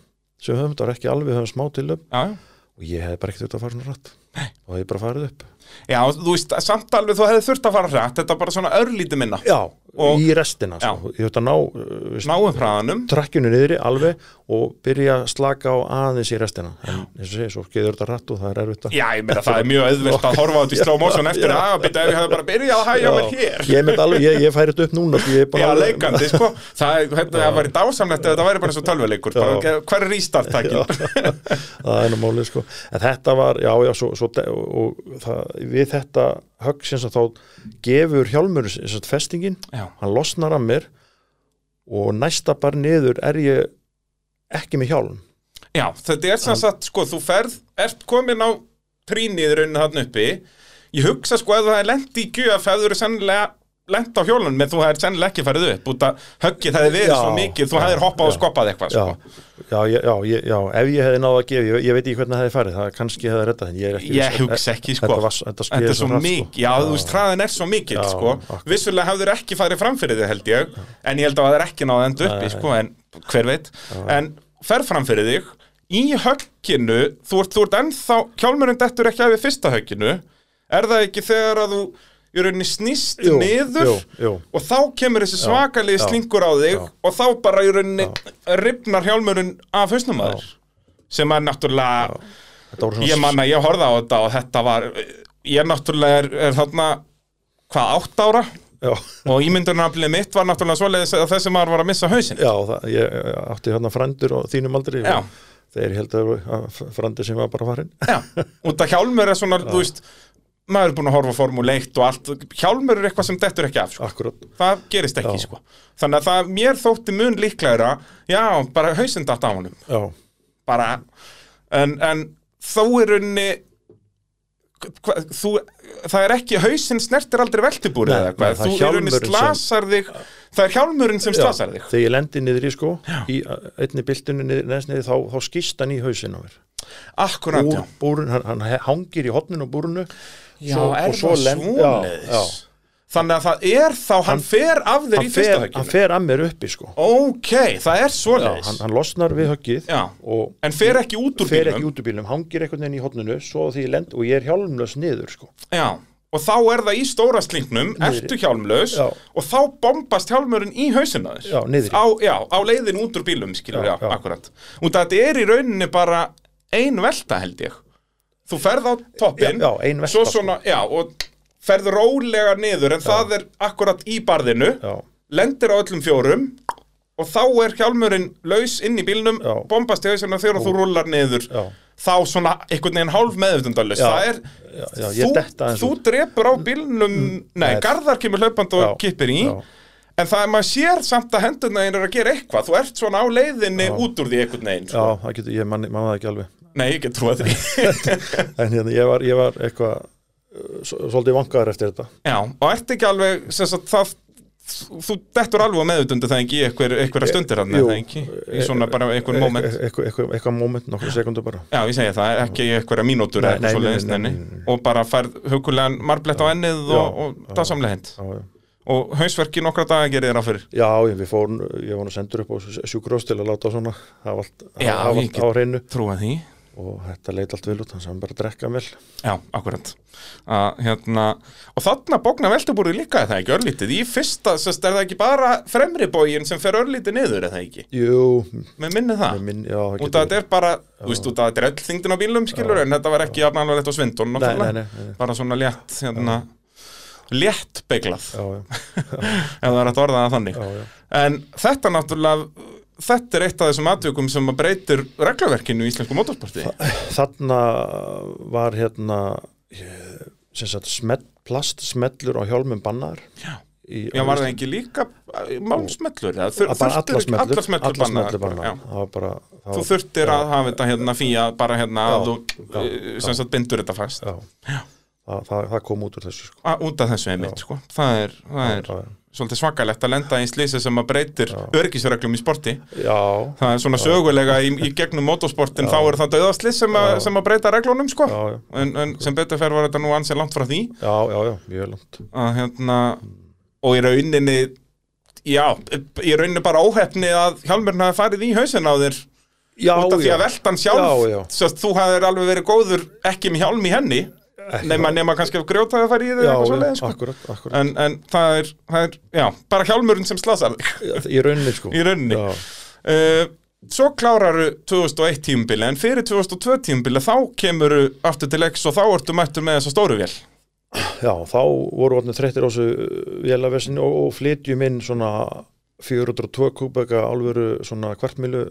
sem höfum, það var ekki alveg, höfum smá tillöp. Já, já. Og ég hef bara ekkert þetta að fara svona rætt og ég hef bara farið upp. Já, þú veist, samt alveg þú hefði þurft að fara hrætt, þetta er bara svona örlíti minna. Já, Og- í restina sko. ég höfði að ná hraðanum. trakkjunu niðri alveg og byrja að slaka á aðeins í restina en eins og segja, svo geður þetta rætt og það er erfitt að Já, ég meina það er mjög auðvilt að horfa á þetta í motion eftir að ef ég hefði bara byrjað að hægja mér hér. ég, mynd alveg, ég, ég færi þetta upp núna er Já, að- leikandi, sko. Það, er- þetta, það væri dásamlegt ef þetta væri bara eins og tölvuleikur. Hver er rístartækin? það er nú málið sko en þetta var, já, já, svo, svo og, og það, við þetta högg sem þá gefur hjálmur festingin, Já, hann losnar af mér og næsta bara niður er ég ekki með hjálm. Já þetta er sem sagt, sko, þú ferð, ert komin á trínið raunin hann uppi. Ég hugsa, sko, ef þú hefði lent í gjöf, hefur þú sennilega lent á hjólunum, menn þú hefði sennilega ekki farið upp, út að höggið hefði verið Já, svo mikið, þú hefðir hoppað og já, skoppað eitthvað, já, sko. já, já, já, já, já, ef ég hefði náða að gefa, ég, ég veit ekki hvernig það hefði farið, það kannski hefði rettað, en ég er ekki Ég hugsa ekki, sko. Þetta, var, þetta, Þetta er svo hratt, mikið, já, þú veist, hraðin er svo mikið, sko. Vissulega hafður ekki farið fram fyrir þig, held ég, en ég held að það er ekki náða enda uppi, Nei. sko, en hver veit. En fer fram fyrir þig, í högginu, þú ert, þú ert ennþá, það í rauninni snýst Jú, niður jú, jú. og þá kemur þessi svakalegi slingur á þig já. og þá bara í rauninni ripnar hjálmurinn af hausnum að þér sem er náttúrulega ég manna, ég horfði á þetta og þetta var ég náttúrulega er, er þarna hvað, átt ára? Já, og ímyndunaraflið mitt var náttúrulega svoleiðis að þessi maður var að missa hausin já það, ég átti hérna frændur og þínum aldrei og þeir heldur að frændur sem var bara farin Já, út að hjálmur er svona, þú veist maður er búin að horfa á Formule 1 og allt hjálmur er eitthvað sem dettur ekki af sko. Það gerist ekki Já. sko. þannig að það mér þótti mun líklegra já, bara hausinn datt á já, bara, en, en þó er unni hva, þú, það er ekki hausinn snertir aldrei veltibúrið Nei, eða eitthvað, þú er unni hjálmurinn sem- slasar þig það er hjálmurinn sem já slasar þig. þegar ég lendi niður í sko í uh, einni neðst niður þá, þá skýst hann í hausin á mér. Akkurat, Búr, já, búrun, hann, hann hangir í hotninu og búrunu já svo- er það já. þannig að það er þá, hann, Hann- fer af þér í fyrsta fer, hann högginu fer að mér uppi sko ok, það er já, svoleiðis hann, hann losnar við höggið en fer ekki út úr fer bílnum ekki út úr bílnum, hangir einhvern veginn í því ég lend og ég er hjálmlaus niður sko Já, og þá er það í stóra slingnum, ertu hjálmlaus Já. og þá bombast hjálmurinn í hausina þér. Já, niðri. Á, já, á leiðin út úr bílum, skilur, Já, já. akkurat. Og þetta er í rauninni bara ein velta, held ég. Þú ferð á Já, já, velta, svo svona, já, og ferð rólega niður, en það er akkurat í barðinu, já, lendir á öllum fjórum og þá er hjálmurinn laus inn í bílnum, Já. bombast í hausina þegar þú rúlar niður. já, þá svona einhvern veginn hálf meðutundalust Já. það er, já, já, þú, þú út. drepur á bílnum nei, nei. Garðar kemur hlaupand og Já, kippir í já. en það er maður sér samt að hendurna þín er að gera eitthvað þú ert svona á leiðinni Já. út úr því einhvern veginn Já, sko. það getur, ég manni man það ekki alveg nei, ég get trúið því. En hérna, ég var, ég var eitthvað uh, svolítið vankaður eftir þetta. Já, og ert ekki alveg sagt, það þú dettur alveg meðutundu það ekki einhverja stundir hann það ekki, í svona bara einhver moment? Eitthvað eitthva, eitthva, eitthva moment, nokkur sekundur bara. Já, ég segja það, ekki einhverja mínútur Nei, eða nei, eitthvað nei, og bara færð hugulegan marblett á ennið Já, og, og það samlega hend og hausverki nokkra daga gerir þér á fyrir? Já, við fórum, ég var nú sendur upp á sjúkrós til að láta svona hafa ég allt á hreinu. trúa því og þetta leit allt vel út, þannig að hann bara að drekka vel. Já, akkurat. Að, hérna, og þarna bókna veltubúrið líka er það ekki örlítið? Í fyrsta, sérst, er það ekki bara fremri bógin sem fer örlítið niður er það ekki? Jú, með minni það? Minn, já, út að þetta er bara, þú veist, út að þetta er öll þingdin á bílum skilur, en þetta var ekki jafnalvarlegt á svindun bara svona létt hérna, létt beiglað Já, já, ef það er að orða það þannig. Já, já. En þetta náttúrulega, þetta er eitt af þessum atvikum sem að breytir regluverkinu í íslensku motorsporti. Þarna var hérna sagt smell, plastsmellur á hjálmum bannar Já. Já, var það ekki líka málsmellur? eða þur- ekki- smellur smellur bannar já. var bara Þú þurftir já, að hafa þetta hérna fía bara hérna Já, að þú já, eh, já. sem sagt bindur þetta fast já, Það, það, það kom út úr þessu sko. A, út af þessu einmitt, Já. sko. Það er, það er Já, já. Svolítið svakalegt að lenda í slísi sem að breytir örgisreglum í sporti. já, Það er svona sögulega í, í gegnum motorsportin þá er það döðaslið sem, að- Já. sem að breyta reglunum, sko. já, já, En, en sem betur fer var þetta nú ansið langt frá því. já, já, já, mjög langt að hérna og í rauninni já, í rauninni bara óhefni að hjálmurinn hafi farið í hausin á þér já, út af því að veltan sjálf Já, já. Þú hafðir alveg verið góður ekki með hjálm í henni nema, nema kannski að grjóta að fara í þig já, svoleiðis, sko. akkurat, akkurat. En, en það, er, það er já, bara hjálmurinn sem slasar þig. Í rauninni sko. Í rauninni. Já, uh, svo kláraru 2001 tímubili en fyrir 2002 tímubili þá kemuru aftur til X og þá ertu mættur með þessa stóru vél. Já, þá voru vatnið þreyttir á þessu vélavesinu og, og flytjum inn svona 402 kúbeka alvöru svona kvartmilu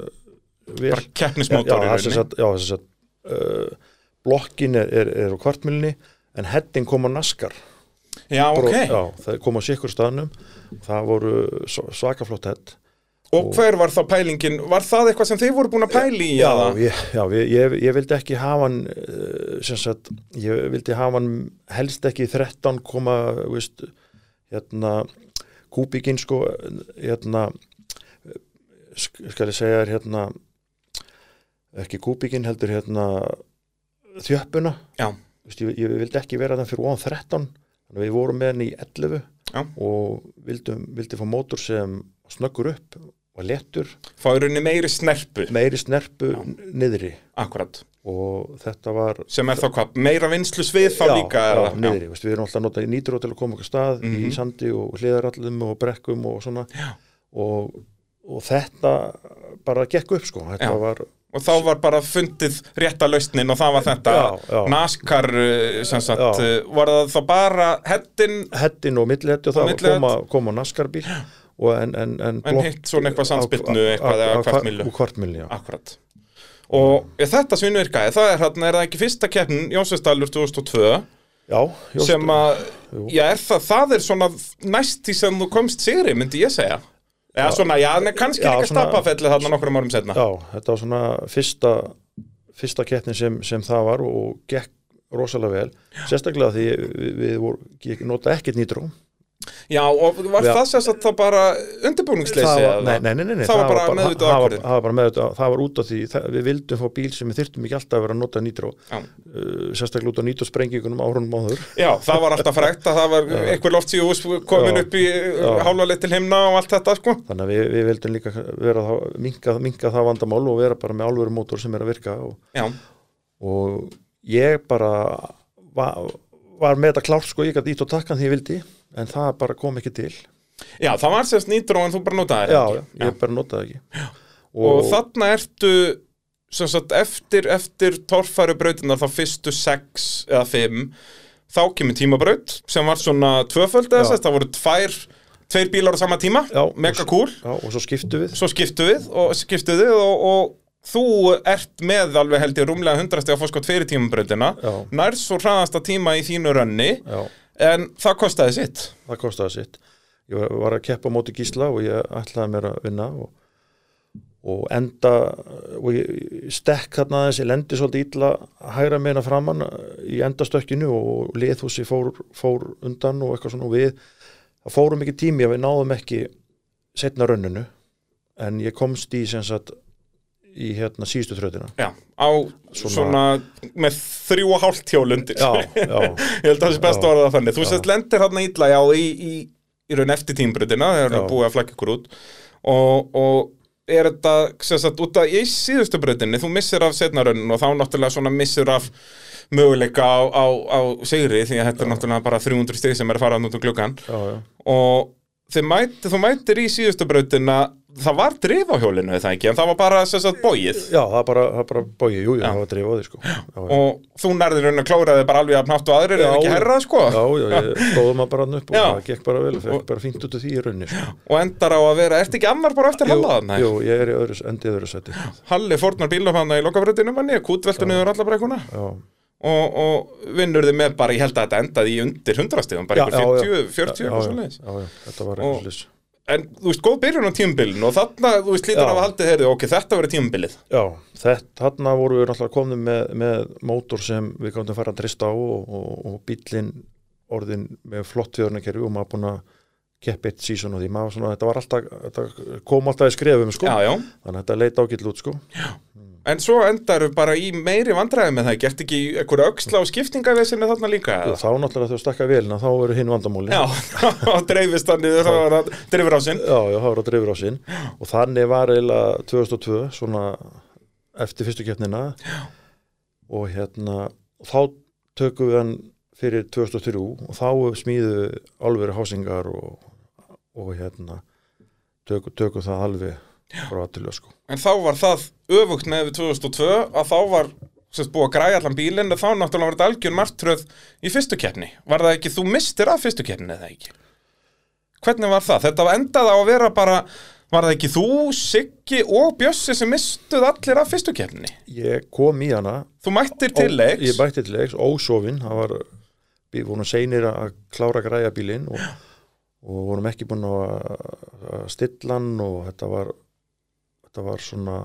vél. Bara keppnismótor í rauninni. já, þess að uh, blokkin er, er, er á kvartmilni en heading kom á naskar já, ok, já, það kom á sikkur staðnum það voru svakaflott head Og hver var þá pælingin? Var það eitthvað sem þið voru búin að pæli í? já, ég, já ég, ég, ég vildi ekki hafa hann uh, sem sagt, ég vildi hafa hann helst ekki 13 koma veist, hérna kúbikinn sko hérna sk- skal ég segja þér hérna ekki kúbikinn heldur hérna þjöppuna Já. Vist, ég, ég vildi ekki vera þann fyrir ofan 13 þannig að við vorum með hann í 11 Já. og vildum, vildi fá mótor sem snöggur upp og léttur, Fá í rauninni meiri snerpu, meiri snerpu Já. niðri akkurat. og þetta var Sem er þá hvað, meira vinslu svið þá já, líka? já, eða? niðri, Vist, við erum alltaf að nota nýtró til að koma okkur stað Mhm. í sandi og hliðarallum og brekkum og svona Já. og, og þetta bara gekk upp sko þetta Já. var, Og þá var bara fundið rétta lausnin og það var þetta. Já, já. NASCAR, sem sagt, uh, var það þá bara heddin heddin og millihetti og Og það millihett. koma, koma naskarbíl og en, en, en, En hitt svona eitthvað samspilnu, eitthvað eða kvartmilju. Og ja, þetta svinnvirkaði, það er, þarna, er það ekki fyrsta keppnin Jónsvestalur 2002 já, sem að, er það, það er svona næst í sem þú komst sigri, myndi ég segja. Eða svona, já, en kannski Já, líka stapafellið þarna nokkrum árum setna. já, þetta var svona fyrsta fyrsta keppnin sem, sem það var og gekk rosalega vel. Sérstaklega því við, við voru, ég nota ekkert nýtró Já, og var Já. það sérst að það bara undirbúningsleysi? nei, nei, nei, nei, Það var bara var, ákvörðun. það var bara meðvitað, það var út af því það, við vildum fá bíl sem við þyrftum ekki alltaf að vera að nota nýtró uh, sérstaklega út af nýtrósprengingunum árunum áður Já, það var alltaf frægt að það var einhver loftsíðus komin Já. upp í hálfa leið til himna og allt þetta, sko. þannig að við, við vildum líka vera þá, minka, minka það vandamál og vera bara með alvöru mótor sem er að virka og, og ég bara var, var með þetta klárt sko, ég gæti ít og takkan því ég vildi en það bara kom ekki til. Já það var sérst nýtró en þú bara notaði já, það já, ekki. ég bara notaði ekki. Og, þarna ertu sagt, eftir, eftir torfæru brautinar þá fyrstu sex eða fimm þá kemur tímabraut sem var svona tvöföld eða Já. sérst, það voru tvær tveir bílar á sama tíma, Já, mega og- cool. já, og svo skiptu við. Svo skiptu við og skiptu við og, og þú ert með alveg held ég rúmlega 100 steg að fórskot fyrir tímabrautina. Já. nær svo hraðasta tíma í þínu rönni. Já, en það kostaði sitt. Það kostaði sitt. Ég var, að keppa móti gísla og ég ætlaði mér að vinna og, og enda og ég stekk þarna aðeins ég lendi svolítið illa hægra meina framann í endastökkinu og liðhúsi fór, fór undan og eitthvað svona. Og við það fórum ekki tími að við náðum ekki setna rönninu en ég komst í sem sagt í hérna síðustu þrautina. Já, á svona, Svona- með þrjú og hálft hjólundir já, já, Ég held að það sé best að orða það þannig. Þú Já. sést lendir hann illa já í, í, í raun eftir tímbrutina þegar Já. er búið að flagga ykkur út. Og, og er þetta sem sagt, út af í síðustu brutinni þú missir af setnarönnin og þá náttúrulega svona missir af möguleika á, á, á sigri því að þetta er náttúrulega bara 300 stig sem er að fara út um gluggan já, já. og mæti, þú mætir í síðustu brutina það var drif á hjólinu það ekki? En það var bara sagt bóið já það er bara, það bara bóið, jú, jú, Já. það var drif á því sko. Já, já. og þú nærðir raun að klóraði bara alveg að nátt og aðrir eða Já, ekki já. herra sko? Já, já, ég stóðum maður bara hann upp og Já. það gekk bara vel, fekk bara fínt út af því í raunni sko. og endar á að vera, ertu ekki annar bara eftir Jú, Halla þarna? jú, ég er í öðru, endið öðru seti Halli fórnar bílum hann í lokabröðinu manni, Já, og, og vinnur þið með bara, ég held að þetta endaði í undir 100 stíðum, bara Já, ykkur já, 40, 40 já, og já, svo leiðis já, já, þetta var Og- eitthvað slis en þú veist, góð byrjun á tímabilinu og þarna, þú veist, Já. af að haldið heyrðu, ok, þetta verið tímabilið. Já, þetta, þarna voru við náttúrulega komin með, með mótor sem við gáttum fara að trista á og, og, og bíllinn orðin með flott þjóðarnakerfi og maður búin að keppa eitt sísón á því, maður svona, þetta var alltaf, þetta kom alltaf í skrefum, sko, já, já, þannig að þetta leit ágætl út, sko. En svo endar bara í meiri vandræði með það, gert ekki einhverja öxla og skiptingavesinni þarna líka eða? þá náttúrulega þú stakka velina, þá eru hinn vandamóli. já, þá dreifist hann niður, þá var það dreifir á sinn Já, já, það var að dreifur á sinn og þannig var eiginlega 2002 svona eftir fyrstu keppnina já. og hérna og þá tökum við hann fyrir 2003 og þá smíðu alveg hásingar og, og hérna tökum, tökum það alveg frá aðtölu sko. En þá var það öfugt með við 2002 að þá var sérst, búið að græja allan bílinn og þá náttúrulega var þetta algjör martröð í fyrstu keppni. Var það ekki, þú mistir af fyrstu keppni eða ekki? Hvernig var það? Þetta endaði á að vera bara, var það ekki þú, Siggi og Bjössi sem mistuð allir af fyrstu keppni? Ég kom í hana Þú mættir til leiks. Ég bætti til leiks, ósofin það var, við vorum seinir að klára að græja bílinn og, og vorum ekki búin að, að stilla hann og þetta var þetta var svona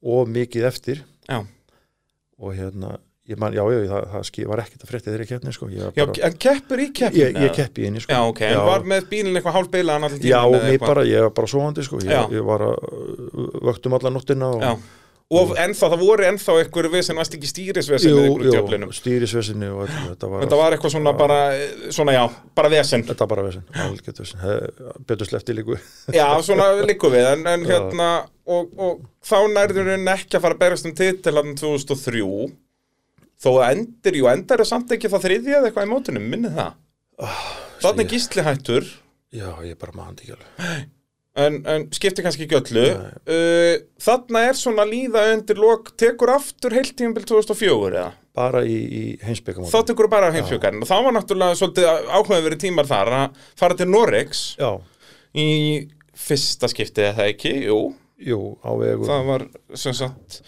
of mikið eftir Já. og hérna ég man, já, já, það, það var ekkert að frétta þeirri keppni sko. Já, en keppur í keppni? ég, ég keppi í henni sko. Já, ok, en var með bílinn eitthvað hálf beilaðan allir já, tíma? og bara, ég var bara svoandi sko. Já. ég, ég var að vöktum alla nóttina og, Já, og ennþá, það voru ennþá einhver vesen, varst ekki stýrisvesen jú, jú, djöflinum? stýrisvesinni og þetta, þetta var, Þetta var eitthvað svona bara, svona já, bara vesen. Þetta var bara vesen, vesen. Betur slefti líku. Já, svona líku við, en, en hérna og, og þá nærður henni ekki að fara að berast um titil hann 2003 þó að endir, jú, endar er samt ekki það þriðja eða eitthvað í mótunum, minni það? Þannig ég- gísli hættur já, ég bara maður ekki alveg en, en skiptir kannski ekki öllu. Uh, Þarna er svona líða undir lok, tekur aftur heilt tímabil 2004 eða? bara í, í heimsbyggamóti Þá tekur bara heimsjökarinn og það var náttúrulega svolítið áhuga verið tímar þar að fara til Norex já, í fyrsta skiptið eða ekki, jú jú, á vegu. Það var sem sagt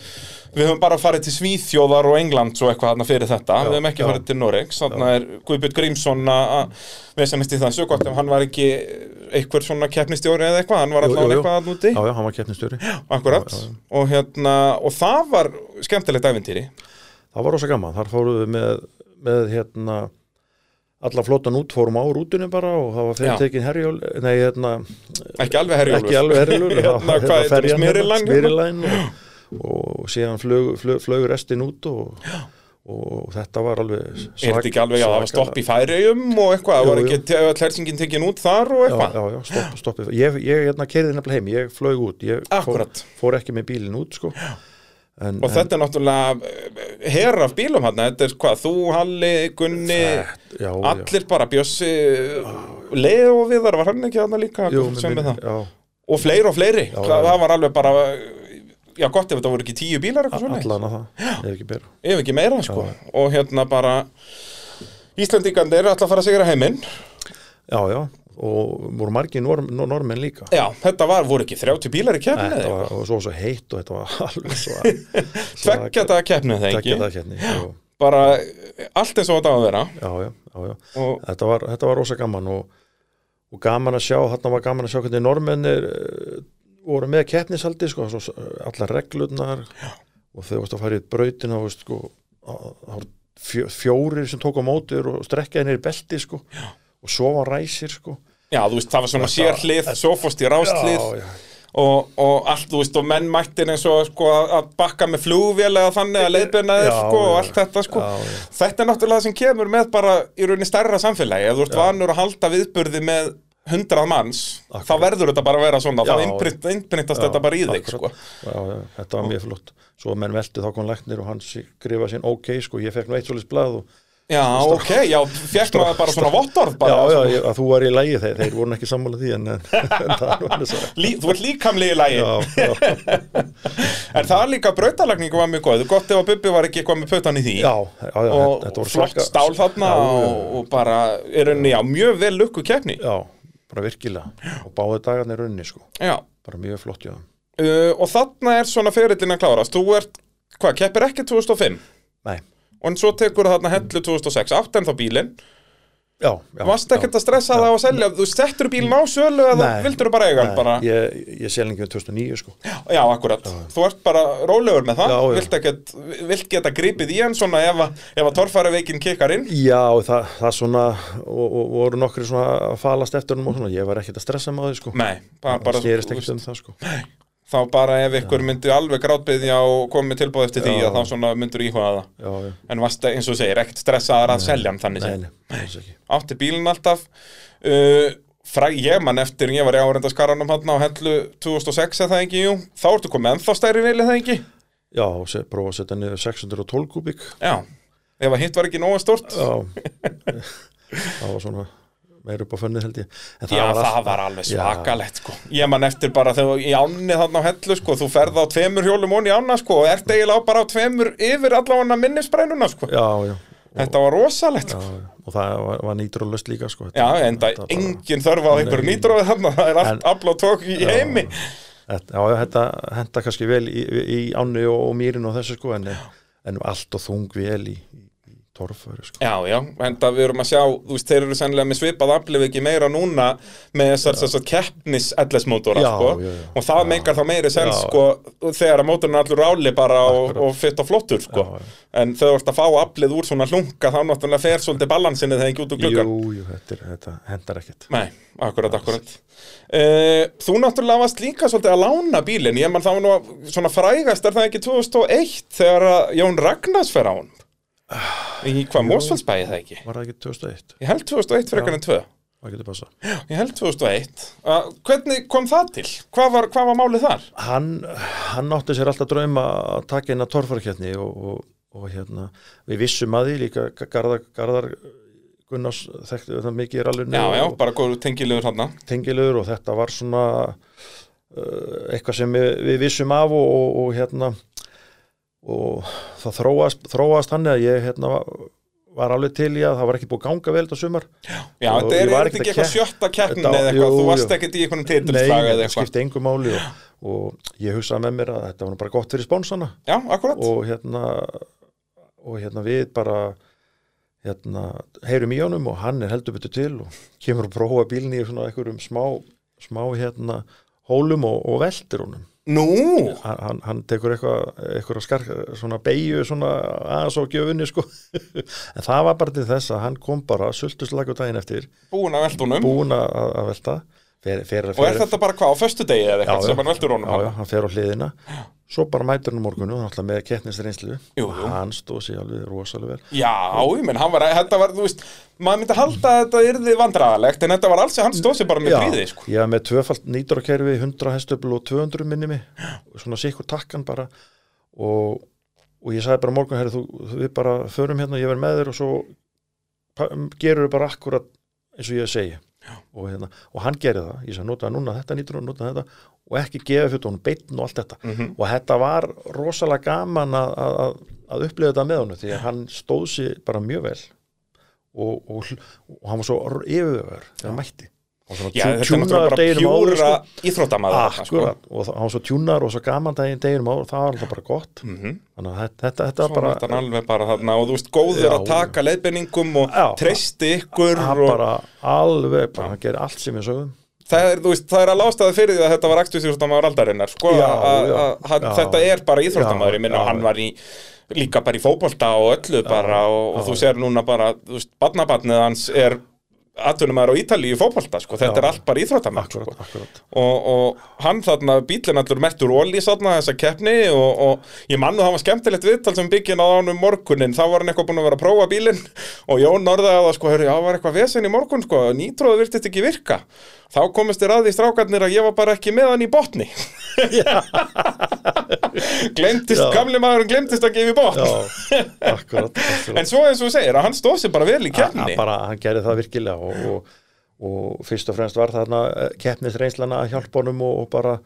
við höfum bara farið til Svíþjóðar og England svo eitthvað þarna fyrir þetta, við höfum ekki já. farið til Noregs. Þarna er Guðbjörn Grímsson að vesenist í þessu, gott ef hann var ekki einhver svona keppnistjóri eða eitthvað. Hann var jú. eitthvað að núti já, já, hann var keppnistjóri. Akkurat, Já, já. og hérna og það var skemmtilegt æfintýri það var rosa gaman, þar fóruð við með, með hérna alla flottan út, fórum á rútunni bara og það var Já. fyrir tekin herjól nei, hérna, ekki alveg herjólfur ekki alveg herjólfur Hérna, Smyrilæn hérna? Smyrilæn og, og síðan flög, flög, flög restin út og, og þetta var alveg er þetta ekki alveg, já, það var svakalega- stopp í færiðum og eitthvað, það var ekki öll hersingin tekin út þar og Já, eitthvað já, já, stopp, stopp ég, ég hérna keiriði nefnilega heim, ég flög út ég fór, fór ekki með bílinn út sko. En, Og þetta er náttúrulega herra af bílum hann, þetta er hvað, þú, Halli, Gunni, já, allir bara Bjössi, Leo Viðar, var hann ekki hann líka? Já, jú, sem minni, það? já, Og fleiri og fleiri, Já, það, já. var alveg bara, já gott ef þetta voru ekki tíu bílar eitthvað svona, allan að það. Ef ekki bera ef ekki meira sko, og hérna bara, Íslandíkandi eru alltaf að fara að sigra heiminn, já, já, og voru margir norm, nor- normenn líka? Já, þetta var, voru ekki 30 bílar í keppni þetta var, svo svo heitt og þetta var alveg svo Tveggja daga keppni þegar ekki? Hérna Bara eh, allt eins og þetta á að vera. Já, já, já, já. og, Þetta, var, þetta var rosa gaman og, og gaman að sjá, þarna var gaman að sjá hvernig normennir uh, voru með keppnisaldi sko, allar reglurnar. Já. og þau varst að fara í brautina og veist, sko, voru fjó, fjórir sem tók á mótur og strekkaði í belti sko, og svo var ræsir sko. Já, þú veist, það var svona sérhlið, svo fórst í rástlið og, og allt, þú veist, og menn mættir eins og sko, að bakka með flugvél eða þannig að leiðbyrna þér, Já, sko, og allt þetta, sko. Já, já. Þetta er náttúrulega það sem kemur með bara í rauninni stærra samfélagi, ef þú ert vanur að halda viðburði með hundrað manns Akkurat. þá verður þetta bara að vera svona, þá innprintast Já, þetta bara í þig, sko. já, já, þetta var mjög flott. Svo menn veltu þá kom læknir og hann skrifa sín ok, sko, ég fekk nú eitt svolítið blað og, Já, ok, já, fekk maður bara svona vottorð bara, já, já, að þú var í lægi þeir, þeir voru ekki sammála því en, en, en það var þess að þú ert líkamlega í lagi. Já, já, En það líka brautalagningu var mjög góð. Gott ef að Bubbi var ekki eitthvað með pötan í því. Já, já, já Og þetta voru flott svaka- stál þarna já, já, og, og bara er henni, já, mjög vel lukku keppni. Já, bara virkilega. Og báði dagarnir runni, sko, Já, bara mjög flott, já uh, og þarna er svona ferillin að klárast. Þú ert, hvað, keppir ekki 2005 nei, Og svo tekur þarna hellu 2006 Átt en þá bílinn. Já, já Varst ekkert að stressa það á að selja? Þú settur bílinn á sölu eða Nei. vildur þú bara eiga hann bara? ég, ég sé lengi um 2009, sko. Já, akkurat, þú ert bara rólegur með það. Já, já. Vilt, ekkert, vilt geta gripið í hann svona ef, að- ef að torfæraveikin kikkar inn? Já, það, það svona og, og voru nokkri svona að falast eftir hennum og svona, ég var ekkert að stressa með því, sko. Nei, bara, bara það um það, sko þá bara ef ykkur myndi alveg grátbyðja og komið tilbúð eftir því að þá myndur íhuga það. En varst eins og segir, ekkert stressaðar að selja hann þannig sem átti bílinn alltaf uh, fræ, ég man eftir, ég var í áreindaskaranum hann á hellu 2006 eða það ekki, jú þá ertu komið ennþá stærri vilja það ekki? Já, prófa að setja niður 612 kubík. Já, ef að hitt var ekki nóga stort Já. Það var svona meir upp á fönnið held ég en Já, það allt- var alveg Já, svakalegt sko. Ég man eftir bara þegar í ánni þarna á hellu sko, þú ferð á tveimur hjólum onni ána sko, og ert eiginlega bara á tveimur yfir allavega minnisbrænuna sko. Já, já, Þetta var rosalegt já, sko. já. Og það var, var nýtrólöst líka sko. Já, Þetta- en það bara- engin þörf á einhverju nýtróði þarna, það er allt En- afl og tók í heimi Þetta, já, já, þetta henda kannski vel í, í ánni og, og mýrin og þessu sko en, en allt og þung vel í, í torföru sko. Já, já, en það við erum að sjá, þú veist, þeir eru sennilega með svipað aflif ekki meira núna með þessar, þessar keppnis LS-mótora, Já, sko, já, já. og það meikar þá meiri sens, Já. sko, þegar að mótorinn er allur ráli bara og, og fyrt og flottur, sko, en þau ert að fá aflið úr svona hlunga, þá náttúrulega fer svolítið balansinni þegar ekki út úr gluggan. Jú, jú, þetta, er, þetta hendar ekkert Nei, akkurat, akkurat. Uh, þú náttúrulega varst líka svolítið að lána bílinn, ég mann það var nú svona frægast, er það ekki 2001 þegar að Jón Ragnars fer á hann? Í hvað, Mósfellsbæði það ekki? Var það ekki 2001? Ég held 2001 frekar en 2 Það getur passa Ég held 2001 uh, Hvernig kom það til? Hvað var, hvað var málið þar? hann, hann átti sér alltaf drauma að taka inn að torfarkjarni og, og, og hérna, við vissum að því líka Garðar, Garðar Gunnars þekkti það mikið í rallinu Já, já, bara góður tengilegur hann tengilegur og þetta var svona uh, eitthvað sem við, við vissum af og, og hérna og það þróast, þróast hann að ég hérna var, alveg til í að það var ekki búið að ganga vel þetta sumar. Já, þetta er, þetta ekki að eitthvað sjötta keppnin Þetta- eða eitthvað? Þú varst ekkert í einhvern Nei, titilslag eða eitthvað? skipti engu máli og, og ég hugsaði með mér að þetta var bara gott fyrir spónsana Já, akkurat. Og hérna og hérna við bara hérna heyrum í honum og hann er heldur betur til og kemur að prófa bílni í svona einhverjum smá, smá hérna hólum og, og veltir honum Nú, hann, hann, hann tekur eitthvað eitthvað skar, svona beigju svona aðeins á gjöfunni sko. En það var bara til þess að hann kom bara sultuslagur daginn eftir. Búin að veltunum búin að, að velta fer, fer, Og er þetta bara hvað, á föstu degi eða eitthvað Já, já. sem hann veltur honum já, já, hann fer á hliðina. Svo bara mætur hann morgunu náttúrulega með jú. hann stóð sér alveg rosalega vel. Já, ég menn, hann var, þetta var, þú veist Maður myndi halda að þetta yrði vandræðalegt En þetta var alls, hann stóð sér bara með fríði, sko. var með tvöfalt nýtrakerfi 100 hestöfl og 200 minni mig. Svona sikkur takkan bara. Og, og ég sagði bara morgun herri, þú, við bara förum hérna, ég verð með þér og svo og hérna, og hann gerir það, ég sagði notaði núna þetta nýtur og notaði þetta. Og ekki gefa fyrir honum beinn og allt þetta. Mhm. og þetta var rosalega gaman að, að, að- upplifa þetta með honum því að hann stóð sér bara mjög vel. Og, og, og hann var svo yfirvegar þegar hann mætti Já, þetta er náttúrulega bara pjúra sko. íþróttamaður þarna, sko. Og það var svo tjúnar og svo gaman daginn deginum áður, það var alltaf bara gott Mhm. þannig að þetta, þetta, Svo bara, var þetta bara þarna og þú veist, góður Já, að taka leiðbenningum og Já. treysti ykkur hann og bara alveg, bara, hann gerir allt sem ég sögum það er, veist, það er að lástaði fyrir því að þetta var akstuðsýrstamaður aldarinnar, sko, Já, að- já, að hann- já. þetta er bara íþróttamaður, Já, ég minna, já. hann var í líka bara í fótbolta og öllu bara og, og þú sér núna bara, þú veist, badnabarnið hans er atvinnumæður á Ítalíu í fótbolta, sko, þetta Já. er allt bara íþróttamenn, sko. og, og hann þarna bílinn allur mertur ólí þarna þessa keppni og, og ég mann og það var skemmtilegt viðtal sem byggin á ánum morgunin þá var hann eitthvað búinn að vera að prófa bílinn og Jón orðaði að sko, hörru, já, var eitthvað vesen í morgun sko, nýtróðu virtist ekki virka. Þá komist þér að því strákarnir að ég var bara ekki með hann í botni. Glemtist, Já. gamli maðurinn glemtist að gefa í botn. Akkurat, akkurat. en svo eins og þú segir að hann stóð sér bara vel í bara, hann gerði það virkilega og, og, og fyrst og fremst var þarna keppnisreynslana að hjálpa honum og, og bara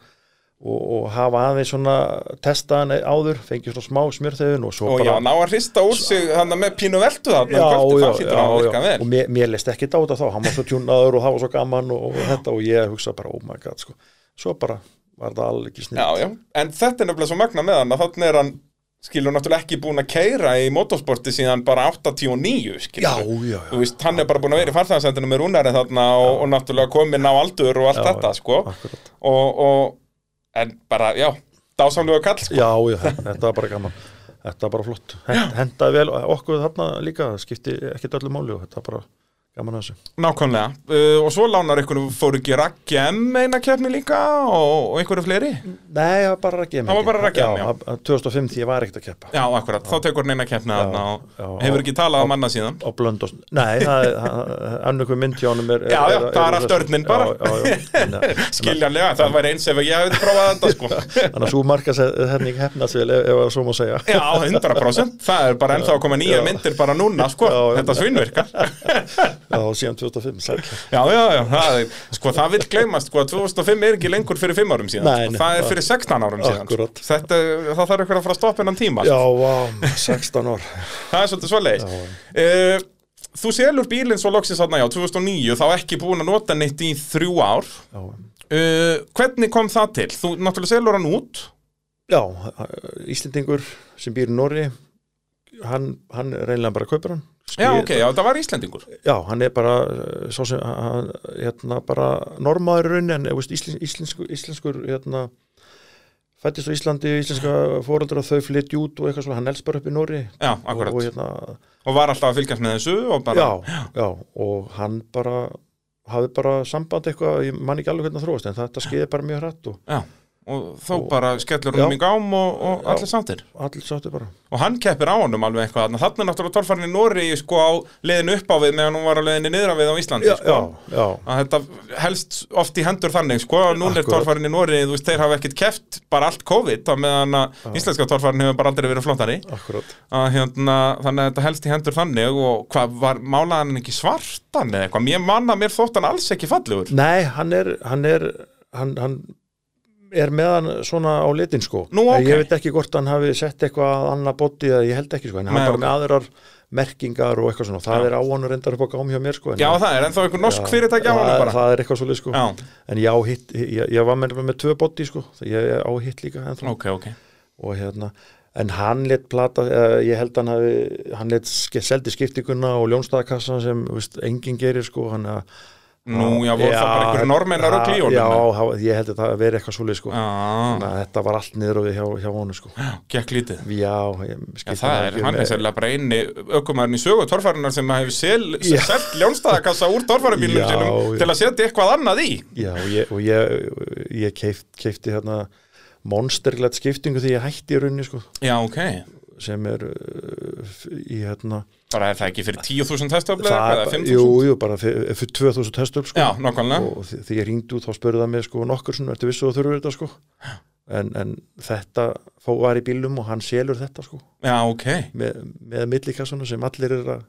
og, og hafa aðeins svona testa hann áður, fengið svona smá smjörþefun og svo og já, bara ná að hrista úr sig hann með pínu veltu þarna já, kvöldi, já, það hlýtur að virka vel. Og mér, mér leist ekki dáta þá, hann var svo tjúnaður og það var svo gaman og, og þetta og ég hugsa bara, oh my god sko. svo bara var það alveg ekki snið Já, já, en þetta er nefnilega svo magna með hann að þannig er hann, skilur náttúrulega ekki búin að keira í motorsporti síðan bara 89, skilur já, já, Þú veist, hann er bara búin að vera í farþæðarsendinu með rúnari þarna og, og náttúrulega komin á aldur og allt Já, þetta, sko. og, og, en bara, já, dásamlega kall, sko. Já, já, þetta var bara gaman. Þetta var bara flott. Hendaði vel okkur þarna líka skipti ekkit öllu máli og þetta var bara gaman að þessu Nákvæmlega, uh, og svo lánar ykkur fóru ekki Raggi M eina keppni líka og, og einhverju fleiri Nei, það var bara Raggi Það var bara Raggi M, já. já 2005 því ég var ekkert að keppa Já, akkurat, þá tekur hann eina keppni þarna og já, hefur á- ekki talað um annað síðan á blönd og Nei, það er annur hver mynd hjá honum er, Já, já, það er þessu. örninn bara. Já, já, já. Skiljanlega, það væri eins ef ég hefði prófað þetta, sko Þannig að svo marka henning hefnast vel ef, ef að svo má segja Já, 100% Það er bara ennþá að koma nýja Já. myndir bara núna, sko Já, já. Þetta svinnvirkar Já, síðan 2005 sæl. Já, já, já, það sko það vil gleymast sko að 2005 er ekki lengur fyrir 5 árum síðan Nei, sko, nei, Það er fyrir 16 árum síðan sko. Akkúrat. Þetta, það þarf eitthvað að fara að stoppa hennan tíma Já, sko. vá, 16 ár Það er svolítið svoleiðis Já. uh, Þú selur bílinn svo loksins þarna, já, 2009 þá ekki búin að nota neitt í þrjú ár Já, uh, Hvernig kom það til? Þú náttúrulega selur hann út já Íslendingur sem býr í Norri hann, hann reynilega bara kaupir hann Já, ok, já, það var Íslendingur. Já, hann er bara uh, svo sem, hann, hérna, bara normaður rauninni, en þú veist, íslen, íslenskur, íslenskur hérna, fættist á Íslandi, íslenska fóreldur og þau flytti út og eitthvað svona, hann elst bara upp í Nóri Já, og, akkurat. Og og, hérna, var alltaf að fylgjast með þessu og bara, já, já, og hann bara hafði bara samband eitthvað, ég man ekki alveg hvernig það þróast, en þetta skeiði bara mjög hrætt og já, og þá Og- bara skellur Já. hann í gám og, og Já. allir sáttir. Allir sáttu bara. og hann keppir á honum alveg eitthvað þannig að náttúrulega torfærin í Nóri sko á leiðinu upp á við meðan hún var á leiðinu niðra við á Íslandi Já, sko. já, að þetta helst oft í hendur þannig sko, núna er í Nóri þú veist, þeir hafa ekkert keppt bara allt COVID á meðan að íslenska torfærin hefur bara aldrei verið flottari. Að, hérna, þannig að þetta helst í hendur þannig og hvað var málaðan ekki svartan eða eitthvað, mér manna mér þótt hann alls ekki fallegur. Nei, hann er, hann er, hann, hann er með hann svona á litin sko. Nú, ok. ég veit ekki hvort hann hafi sett eitthvað annað bóti eða ég held ekki sko en hann bara með aðrar merkingar og eitthvað svona. Það Já. er á hann reyndar upp á gám hjá mér sko Já, það er ennþá einhver norsk Já, fyrirtæki á það honum er- bara. það er eitthvað svolítið sko. Já, en já, hitt, ég, ég var með, með tvö bóti sko ég er á hitt líka ennþá. Ok, ok. Og hérna en hann let plata, ég held hann hafi hann let seldi skiptinguna og ljónstæðakassan sem veist, enginn gerir sko hann að Nú, já, voru það bara einhverju normennar og klíunum Já, það- ég held að það veri eitthvað svolítið sko. Já, Þannig að þetta var allt niður og við hjá, hjá honum sko. gekk lítið. Já, ég Já, skipti það er, hann er sérlega bara eini ökumæðurinn í sögu torfærunar sem hefur sel, Já. selt ljónstæðakassa úr torfærubílunum Já, sínum já. til að setja eitthvað annað í. Já, og ég, og ég, ég keift, keifti hérna monsterglætt skiptingu því ég hætti í rauninni sko, Já, ok. Sem er f- í hérna Bara er það ekki fyrir 10.000 testöfli það, eða er bara- 5.000? jú, jú, bara fyrir, fyrir 2000 hestöfl sko. Já, nákvæmlega og því ég ringdi út þá spurði það mig sko nokkur svona, ertu vissu að þurfur þetta sko en, en þetta fó, var í bílum og hann selur þetta sko Já, ok með, með millikassuna sem allir er að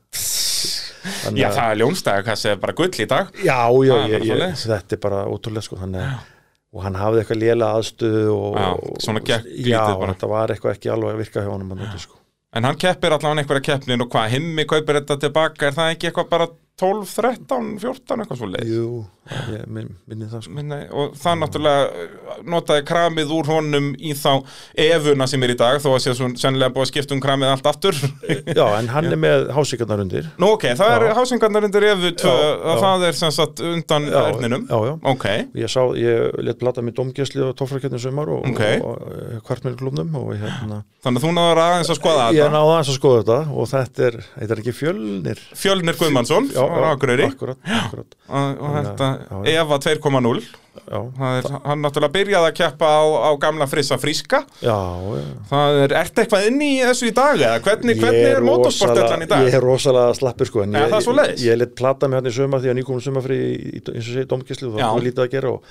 Þannig Já, að- það er ljónstæðakassa er bara gull í dag Já, já, ég, ég, þetta er bara ótrúlega sko þannig, að- og hann hafði eitthvað lélega aðstöðu og, Já, svona gekk lítið Já, bara. þetta var eitthvað ekki alveg að virka hjá honum að nota, sko. En hann keppir allavega einhverja keppnin og hvað, himmi kaupir þetta tilbaka, er það ekki eitthvað bara 12, 13, 14 eitthvað svo leið Jú, ég minn, minni það sko. Minni, og það náttúrulega uh, notaði kramið úr honum í þá efuna sem er í dag þó að sé svo sennilega búið að skipta um kramið allt aftur. Já, en hann er með hásíkarnar undir. Nú ok, það er Já. hásingarnar undir efu 2 Já, að já. það er sem sagt undan erninum Já, já. Ok, Ég sá, ég let blata með domgæsli og tófrakettin sumar og, Ok. og, og kvartmjölklubnum og hérna. Þannig að þú náður aðeins að skoða Ég þetta. náði aðeins að skoða þetta og þetta er, þetta er ekki fjölnir. Fjölnir Guðmannsson Akureyri. og, þetta. Eva 2.0 Já, Það er, hann náttúrulega byrjaði að keppa á, á gamla frissa fríska já, já. það er, ertu eitthvað inn í þessu í dag eða hvernig, hvernig er rosalega- motorsportellan í dag? Ég er rosalega slappur sko en Er ég, ég, ég let plata mig hann í sumar því að nýkomum sumarfri í, í, eins og það var lítið að gera og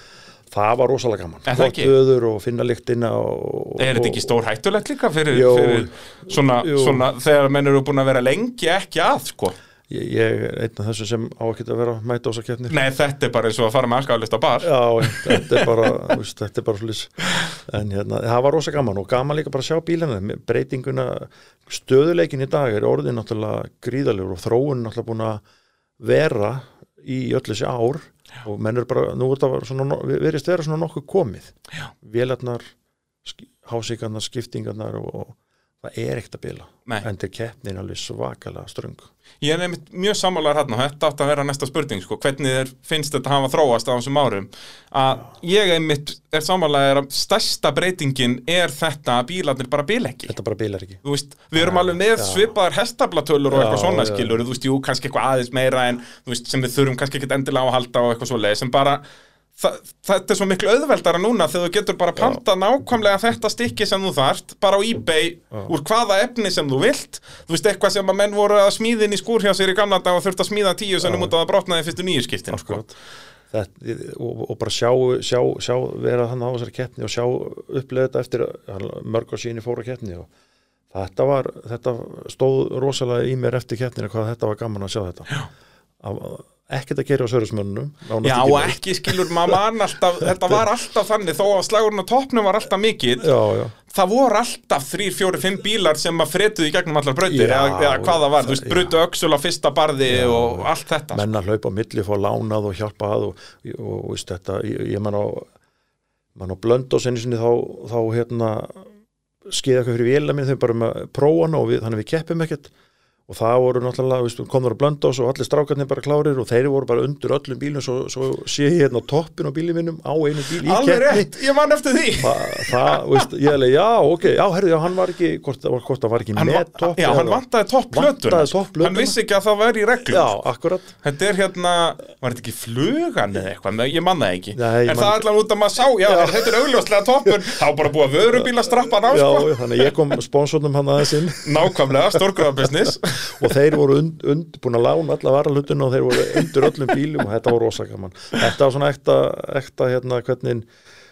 það var rosalega gaman Er Gott öður og finna lyktina og, Er þetta ekki stór hættulegt líka fyrir, Jó. fyrir svona, Jú. svona þegar menn eru búin að vera lengi ekki að sko? Ég, ég er einn af þessu sem á ekki að vera mæta á þessar keppnir Nei, þetta er bara eins og að fara með alkoholist á bar. Já, þetta er bara, veist, þetta er bara svolítið en hérna, það var rosa gaman og gaman líka bara að sjá bílana, breytinguna stöðuleikin í dag er orðin náttúrulega gríðalegur og þróun náttúrulega búin að vera í öll þessi ár. Og menn er bara, nú er verist vera svona nokkuð komið. Já. vélarnar, hásíkarnar skiptingarnar og, og það er ekkert að bila. En til keppnin alveg svakalega ströng Ég er nefnt mjög sammálaður hérna og þetta átt að vera næsta spurning sko, hvernig þér finnst þetta hafa þróast á þessum árum? Að ég einmitt er sammálaður að stærsta breytingin er þetta að bílarnir bara bíl ekki. Þetta bara bilar ekki. Þú veist, við erum alveg með svipaðar hestablatölur og eitthvað svona skilur, þú veist, jú, kannski eitthvað aðeins meira en þú veist, sem við þurfum kannski ekki endilega á að halda og eitthvað svoleið, sem bara þa þetta er svo miklu auðveldara núna þegar þú getur bara panta nákvæmlega þetta stykki sem þú þarft, bara á eBay úr hvaða efni sem þú vilt. Þú veist, eitthvað sem að menn voru að smíðin í skúr hjá sér í gamla dag og þurft að smíða tíu sem út að það brotnaði fyrstu nýju skiptin sko. Og, og bara sjá, sjá, sjá vera hann á þessari keppni og sjá upplega þetta eftir að mörg á síni fóru að keppni og þetta var þetta stóð rosalega í mér eftir keppninu hvað þetta var gaman að sjá þetta. Af, ekkert að gera á sörðismönnum Já, og ekki skilur, maður alltaf þetta var alltaf þannig, þó að slagurinn á toppnum var alltaf mikill já, já, það voru alltaf þrýr, fjóri, fimm bílar sem að fretuðu í gegnum allar brautir Já, eða, eða hvað það var, þú veist, já. brutu öxul á fyrsta barði og allt þetta. Menn að hlaupa á milli fá lánað og hjálpa að og, og, og veist, þetta, ég, ég man á man á blönd og senni sinni þá, þá hérna skeiða eitthvað fyrir vélag minn þau bara með prófana og við, þannig við keppum ekkert og það voru náttúrulega, veist, komður að blönda og allir strákarnir bara klárir og þeir voru bara undir öllum bílum, svo, svo sé ég hérna á toppin á bílum minnum á einu bíl í Alveg keppni. rétt, ég man eftir því. Þa, það, veist, ég hefði, já, ok, já, herrðu, já, hann var ekki, hvort, það var ekki hann, með topp Já, hann vantaði Vantaði toppplötuna. Hann vissi ekki að það væri í reglum Já, akkurat. Þetta er hérna, var þetta ekki flugan eða eitthvað, ég man það ekki. Nei, En man- það allan út að maður sá, Já. þetta er að Já, að og þeir voru und, und, búin að lána alla varalutinu og þeir voru undir öllum bílum og þetta var rosa gaman. Þetta var svona ekta, ekta hérna hvernig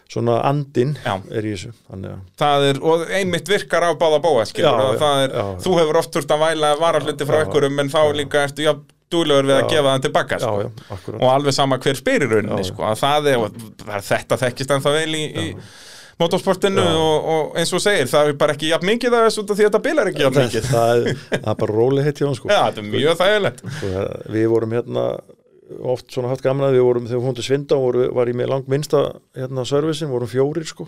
svona andin Já. er í þessu. Þannig að, Það er, og einmitt virkar á báða bóa, skilur Já, að já, það er, já. Þú hefur oft þurft að væla varahluti frá Já, einhverjum En þá líka ertu, já, dúlegur við að Já. gefa það tilbaka, já, sko já, akkurat. og alveg sama hver spyr í rauninni Já, já. sko, að það er, það þetta þekkist ennþá vel í, í motorsportinu og, og eins og segir, það er bara ekki jafn mikið þessu út af því að þetta bilar ekki jafn það, mikið. það, er, það er bara róli heitt hjá hann sko. Já, þetta er mjög þægilegt. Sko, það- Við vorum hérna oft svona haft gaman að við vorum þegar við til Svinda og voru, var ég með langt minnsta hérna servicin, vorum fjórir sko.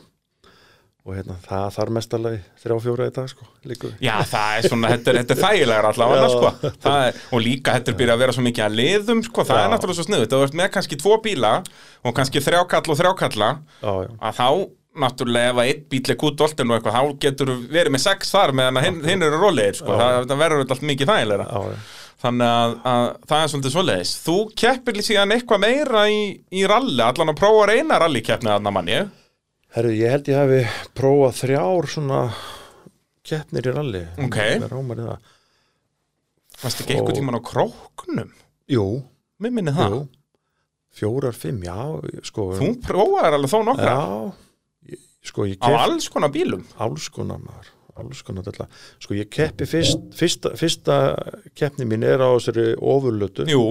Og hérna það þarf mestalagi þrjá fjóra í dag sko líka. Já, það er svona, þetta er, er þægilegar allavega, sko. Það er, og líka þetta er byrjað að vera svo mikið að liðum, sko, það Já. er náttúrulega svo sniðut, þú ert með kannski tvo bíla og kannski þrjákall og þrjákalla, Já, já, að þá náttúrulega ef að einn bíl er kút oltin og eitthvað, þá getur verið með sex þar meðan hinn, hinn eru rólegir, sko, það, það verður allt mikið já. Þannig að, að það er svolítið svoleiðis. Þú keppir síðan eitthvað meira í, í ralli, allan að prófa að reyna rallikeppnið þarna manni. Herru, ég held ég hafi prófað þrjár svona keppnir í ralli Ok. Fannst ekki eitthvað Og- tíman á króknum? Jú, Mér minni það. jú, fjórar, fimm, já sko, Þú prófaðir alveg þó nokkra Já, sko á alls konar bílum. alls konar maður. Alls konar þetta sko ég keppi fyrst, fyrsta, fyrsta keppni mín er á þessari ofurlötu Jú,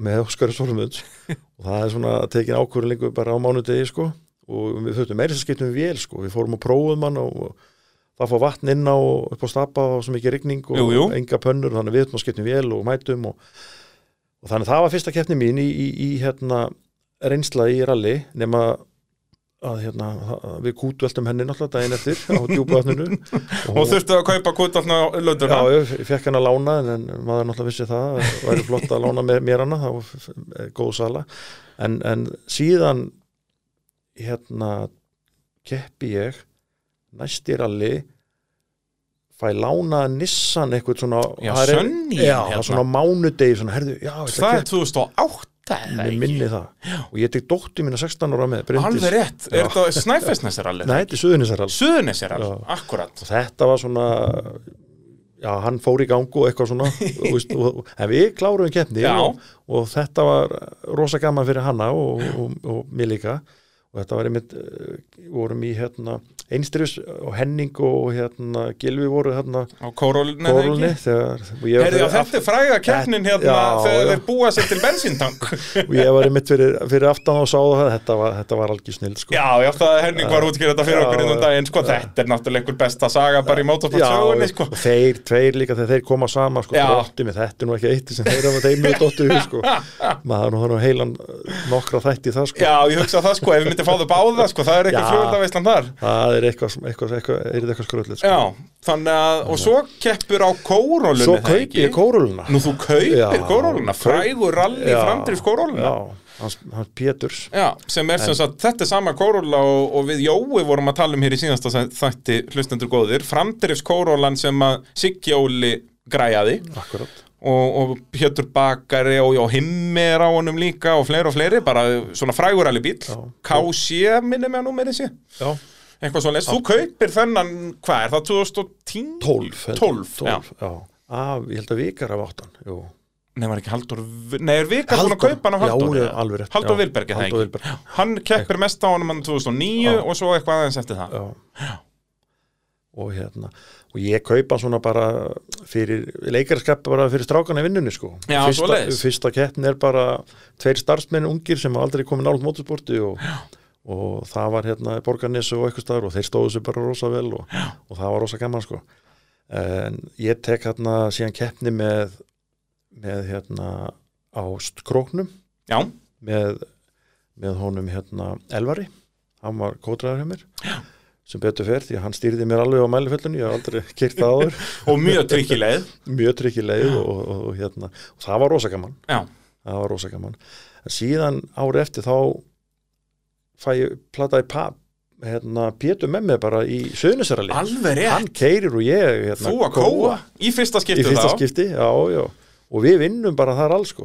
með Óskari Solmunds og það er svona tekin ákvörðin lengur bara á mánudegi sko. Og við þurftum meira þess að skiptum við vél sko. Við fórum og prófum hann og, það fór vatn inn á upp á stapa og svo mikið rigning og Jú, jú. enga pönnur. Þannig að við þurftum að skiptum vél og mætum og og þannig að það var fyrsta keppni mín í, í, í hérna reynsla í rally nema að hérna við kútveltum henni náttúrulega daginn eftir á djúpaðninu Og þurftu að kaupa kútallna lönduna? Já, ég fekk hann að lána en, maður náttúrulega vissi það það væri flott að lána mér, mér hana það var f- góð sala. En, en síðan hérna keppi ég næsti rally fæ lána Nissan eitthvað svona Já, já, hérna. svona mánudegi svona, herðu, já, Það er 2008 eða Mér minni það og ég tek dóttir mína 16 ára með Bryndís. Alveg rétt, Já. er þetta Snæfellsnesaralli? Nei, þetta er Suðunisarall Suðunisarall, akkurat og þetta var svona já, hann fór í gangu og eitthvað svona og, veist, og, en við kláruðum keppni Já. og, og þetta var rosa gaman fyrir hanna og, og, og mér líka og þetta var einmitt eh, við vorum í hérna einstyrjus og Henning og hérna Gilvi voru hérna Á og ég, fyrir þetta er fræga keppnin hérna Já, þegar já. þeir búa sér til bensíntank og ég var einmitt fyrir, fyrir aftan og sá það þetta var, þetta var algjör snill sko. Já, já, það Henning var útskýrð þetta fyrir okkur innan já. daginn, sko, þetta er náttúrulega einhver besta saga bara í motorsportsögunni, sko og þeir, tveir líka þegar þeir koma saman sko, drótti mig, þetta er nú ekki eitt sem þeir hafa þeir mjög dóttu sko. maður nú þannig heilan nokkra þætti í það sko. Já, ég hugsa það, sko, ef við myndum fá þau báða, sko, það er eitthvað Já. fljóðaveislan þar það er eitthvað, eitthvað, eitthvað, eitthvað skröldið sko. Já, þannig að, og svo keppur á kórólunni, svo kaupi ég kóruluna Nú, þú kaupir Já, kóróluna, frægur rally Já, framdrif kóróluna hans, hans Péturs. Já, sem er sem sagt, þetta er sama kóróla og, og við Jói vorum að tala um hér í síðasta þæ- þætti hlustendur góðir, framdrifs kórólan sem að Siggjóli græjaði. Akkurat og, og Pétur Bakari og, og Himmi er á honum líka og fleiri og fleiri, bara svona frægurali bíl. KC minni með að númerið sé. Já, eitthvað svo leist, þú kaupir þennan hvað er það, 2010? 12 held ég. 12, 12 já. Af, ég held að vikar af áttan jú. Nei, var ekki Haldur, nei, er Vikar búin að Halldór- kaupa hann á Haldur? já, já, alveg rétt, Haldur já. Vilberg, er það ekki? Hann keppir mest á honum hann 2009 Já. og svo eitthvað aðeins eftir það já. og hérna og ég kaupa svona bara fyrir leikarskap bara fyrir strákana í vinnunni sko Já, fyrsta, fyrsta keppn er bara tveir starfsmenn ungir sem aldrei komið nált motorsporti og, og það var hérna borgarnis og eitthvað staðar og þeir stóðu sér bara rosa vel og, og það var rosa gaman sko. En ég tek hérna síðan keppni með með hérna á króknum Já, með, með honum hérna Elvari, hann var kótraður hjá mér. Já. sem betur fer því að hann stýrði mér alveg á mæliföllunni, ég hef aldrei kyrt það áður. Og mjög tryggileið mjög tryggi leið og, og, og, hérna. Og það var rosa gaman, Já, það var rosa gaman. En síðan ári eftir þá fæ ég plataði pa, hérna, Pétur með mig bara í rétt. Hann keirir og ég hérna, Þú að kóa í fyrsta í skiptu fyrsta skipti, já, já. Og við vinnum bara þar alls sko.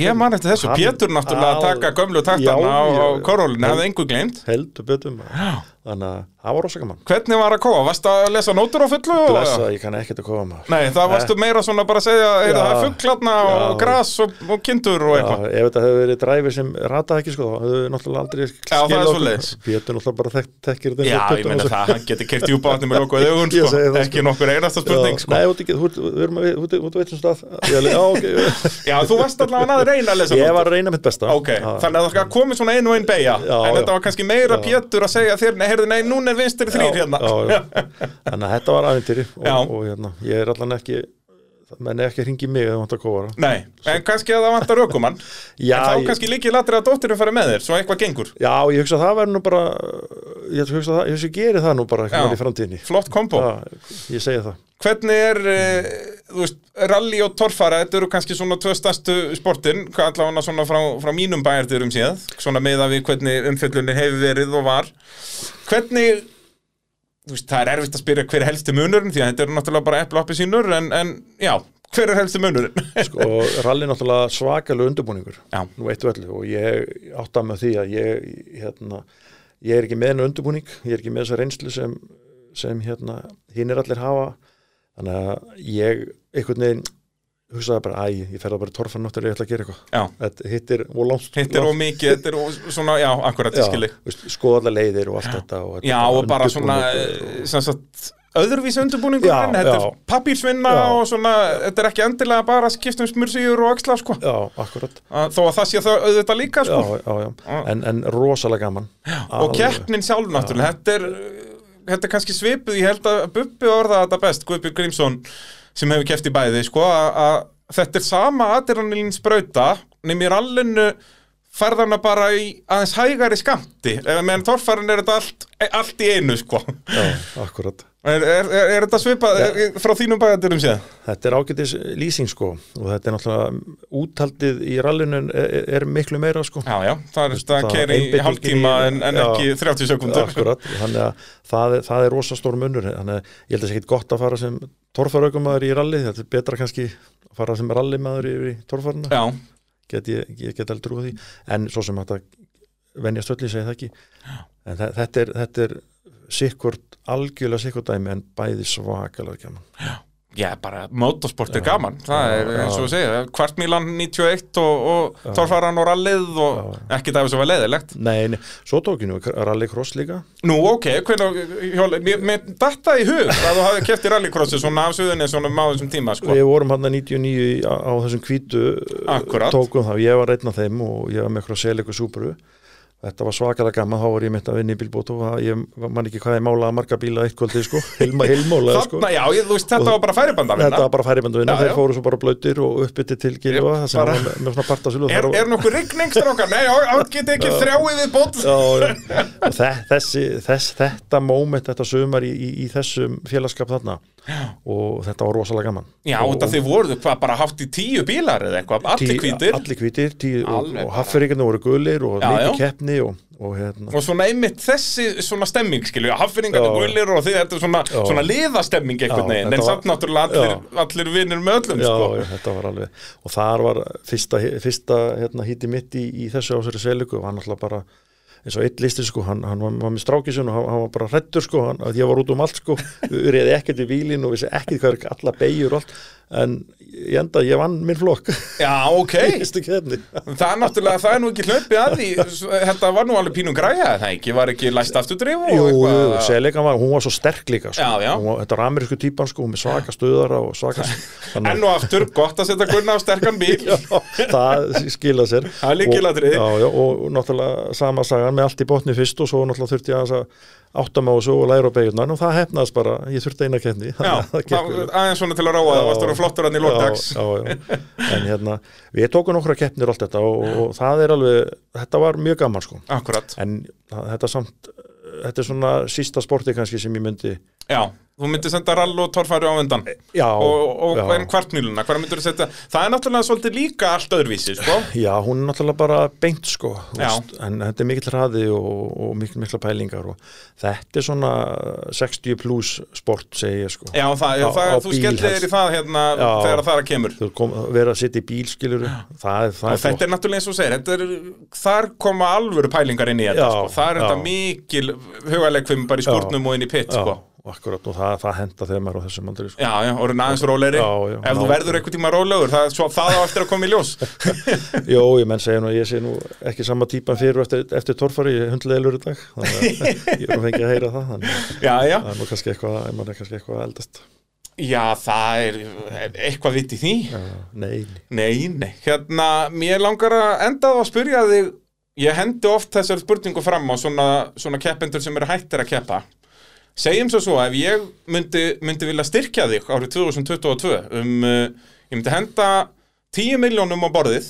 Ég man eftir þessu, Hann- Pétur náttúrulega að taka gömlu Já, taktana á, korólinu, hafði engu glemt heldur maður. þannig að það var rosa gaman Hvernig var að kóa? Varstu að lesa nótur á fullu? blessa, ég kann ekkert að koma Nei, það varstu meira svona bara að segja Já. það er fugglarna og Já. gras og, og kindur og Já, eitthvað ef þetta hefur verið dræfi sem rataði ekki sko, þá hefur við náttúrulega aldrei Já, það er skilað okkur. Pétur náttúrulega bara þekk, tekkir þetta Já, ég meina það, hann getur kert vatni með lokuð augun, Ég sko, ekki sko. nokkur einasta spurning, Já, sko. Nei, þú ekki, þú erum að- Já, Já, Já. Já, já. Já. Er vinstri þrýr Já, hérna já, já. Þannig að þetta var aðeintýri Já. og, og hérna, ég er allan ekki menn er ekki að ringi mig eða vant að kóra Nei, en kannski að það vantar ökumann. Já, En þá ég- kannski líki latri að dóttirinn fari með þér Svo eitthvað gengur. Já, ég hugsa að það verður nú bara ég hugsa að það, ég hugsa að geri það nú bara Já. í framtíðinni. Flott kombo. Já, ég segi það. Hvernig er, uh, þú veist, rally og torfara, þetta eru kannski svona tvö stærstu sportin, hvað allavega svona frá, frá mínum bæjardyrum síðan, svona meða við hvernig umfjöllunni hefur verið og var. Hvernig, veist, það er erfitt að spyrja hver er helsti munurinn, því að þetta eru náttúrulega bara epla oppi sínur, en, en já, hver er helsti munurinn? sko, rally er náttúrulega svakalega undirbúningur Já. nú eittu öllu og ég átta með því að ég, hérna, ég er ekki með enn undirbúning, ég er ekki með þessa reynslu sem, sem hérna, hinn er allir hafa þannig að ég einhvern veginn hugsaði bara, æ, ég fer það bara í torfan náttúrulega ég ætla að gera eitthvað Já, Þetta hittir og langt hitt er of mikið, þetta er of, svona, já, akkurat, ég skilji. skoða allar leiðir og allt þetta og Já, og bara svona, eh, sem sagt, öðruvísi undirbúningur, Já, þetta já. er pappírsvinna Já. og svona, þetta er ekki endilega bara skipt um smursíður og axla, sko. Já, akkurat þó að það sé það auðvitað líka já, sko. já, já. Já. En, en rosalega gaman og keppnin sjálf náttúrulega þetta er, þetta er kannski svipuð ég held að Bubbi orða þetta best Guðbjörg Grímsson sem hefur keppt í bæði sko, að- þetta er sama adrenalín sprauta nema í rallinu færðana bara í aðeins hægari skamti eða meðan torfærin er þetta allt, allt í einu sko. Já, akkurat. Er, er, er, er þetta svipað ja. frá þínum bæjandurum séð? Þetta er ágætis lýsing sko og þetta er náttúrulega úthaldið í rallinu er, er miklu meira sko. Já, já, það er að keri í hálftíma en, en já, ekki 30 sekundur Akkurat, þannig að það, það er rosastór munur. Þannig að ég held að það sé ekkit gott að fara sem torfaraukumæður í ralli, þetta er betra kannski að fara sem rallimæður í torfaruna get ég, ég get aldrei trúið því. En svo sem þetta venja stölli segi það ekki. En þetta er, þetta er sikkurt, algjörlega sikkurt dæmi en bæði svakalega gaman. Já, já bara motorsport er gaman það er eins og við segja, kvartmílan 91 og, og torfaran og rallið og ekki það sem var leðilegt Nei, nei svo tók ég nú rallycross líka. Nú ok, hvernig mér datta í hug að þú hafi kæft í rallycrossi svona af suðunni svona á þessum tíma sko. Við vorum hann að 99 á, á þessum kvítu tókum það, ég var af þeim og ég var með eitthvað seliku súpuru Þetta var svakalega gaman, þá var ég mitt að vinna í bílbót og ég man ekki hvað ég málaði marga bíla eitt kvöldi sko, Hilma Hilmóla sko. Já, ég, þú veist, þetta var bara færibandavina Þetta var bara færibandavina, þeir fóru svo bara blöytir og uppbytti til Gilva það sem bara... var með, með svona partasölu Er, er nokkuð rigningstrókar? Nei, það get ekki þrjáið við bót. Þessi, þess, Þetta móment, þetta sumar í, í, í þessum félagskap þarna. Og þetta var rosalega gaman. Já, og þetta þið voruð hvað bara haft í tíu bílar eða eitthvað, allir hvítir? Allir hvítir, tíu, og, og haffyrirgarnir voru gulir og mikið keppni og, og, hérna. og svona einmitt þessi svona stemming, skilju, haffyrirgarnir gulir og þetta er svona, svona liðastemming einhvern veginn, en samt náttúrulega allir, allir vinnir með öllum já, sko. já, þetta var alveg, og þar var fyrsta, fyrsta hérna, híti mitt í, í þessu ásæri seliku og hann alltaf bara eins og eitt listi sko, hann, hann var, var með strákisun og hann, hann var bara hrettur sko, hann, að ég var út um allt sko, reyði ekkert í bílin og vissi ekkert hvað er alla beigur og allt en ég enda, ég vann minn flokk. Já, ok. Það er náttúrulega, það er nú ekki hlöpið að því. Þetta var nú alveg pínum græða það ekki, var ekki læst aftur Jú, segleika var, hún var svo sterk líka sko. já, já. Var, þetta var amerísku típan sko, með svaka stöðara og svaka Enn og aftur, gott að setja gunna á sterkan bíl. Já, Það skila sér. Það er líkilatrið og, og náttúrulega sama sagan með allt í botni fyrst og svo náttúrulega þurfti ég að áttam á þessu og læra á beigurnar og það hefnaðist bara, ég þurfti eina kenni Já, aðeins svona til að ráa það að vera flottur hann í lókdags En hérna, við tókum nokkra keppnir allt þetta og, og það er alveg þetta var mjög gaman sko. Akkurat. En þetta samt, þetta er svona sísta sporti kannski sem ég myndi Já, þú myndir senda rall og torfæri á vendan já, og, og hvern kvartmýluna, hvað myndir þú setja? Það er náttúrulega svolítið líka allt öðruvísi sko? Já, hún er náttúrulega bara beint sko, veist, en þetta er mikill hraði og, og mikil mikla pælingar og þetta er svona 60 plus sport segi ég sko. Já, það, já, það, á, þú skellir þér í það hérna já, þegar það er að kemur. Þú kom, verður að sitja í bíl, skilur það, það er Þetta er náttúrulega eins og segir er, þar koma alvöru pælingar inn í þetta sko. það er þetta mikil hugalegfum bara í skúrnum og inn í pitt sko Akkurat og það, það henda þegar maður á þessum aldrei sko. Já, já, og er aðeins rólegri. Ef þú verður eitthvað tíma rólegur, það, svo, það á eftir að koma í ljós. Jó, ég menn segja nú ég sé nú ekki sama típan fyrir eftir, eftir torfari, hundleilur í dag. Þannig að ég er nú fengið að heyra það þannig já, já. það er nú kannski eitthvað mann er kannski eitthvað eldast. Já, það er eitthvað vitt í því? Já, Nei, nei, nei. Hérna, mér langar að enda á að spyrja þig Ég hendi oft þessar spurningu fram á svona, svona segjum svo svo ef ég myndi, myndi vilja styrkja þig árið 2022 um, uh, ég myndi henda 10 miljónum á borðið.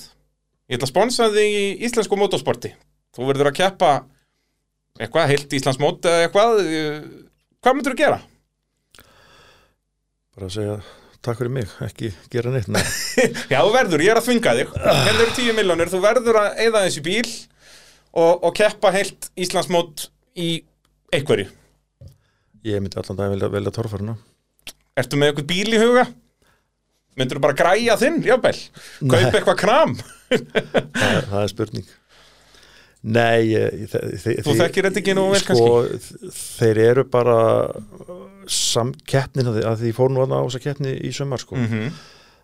Ég ætla að sponsa þig í íslensku motorsporti. Þú verður að keppa eitthvað, heilt Íslands mót eða eitthvað hvað myndur þú gera? Bara að segja takk fyrir mig, ekki gera neitt Já, þú verður, ég er að þvinga þig. Hendur eru 10 miljónir, þú verður að eða þessi bíl og, og keppa heilt Íslands mót í einhverju Ég myndi allan dag velja, velja torfarina Ertu með eitthvað bíl í huga? Myndur þú bara græja þinn, jábel? Kaupa eitthvað kram? það, það er spurning Nei Þú þekkir þetta ekki nú vel sko, kannski? Þeir eru bara samkeppnin að því fór nú að ná þess að keppni í sömmar sko mm -hmm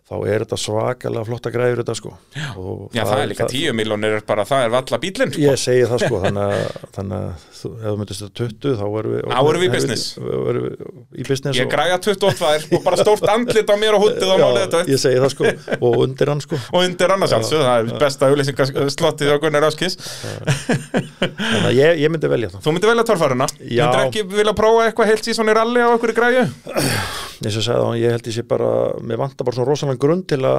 þá er þetta svakalega flotta græður þetta sko. Já, Já það, það er líka 10 miljónir bara það er valla bílinn sko. Ég segi það sko, þannig að, þannig að þú, ef þú myndist þetta 20 þá erum við Þá erum við í business, við í business Ég og... græja 28 og bara stórt andlit á mér og hundið á þetta. Ég segi það sko, og undir hann sko. Og undir hann að sjálfsög, það er besta auðlýsingaslottið á Gunnar Áskis Þannig að ég, ég myndi velja það. Þú myndi velja torfaruna Myndir ekki vilja prófa eitthvað heilt í ralli á okkur í rosalega grunn til að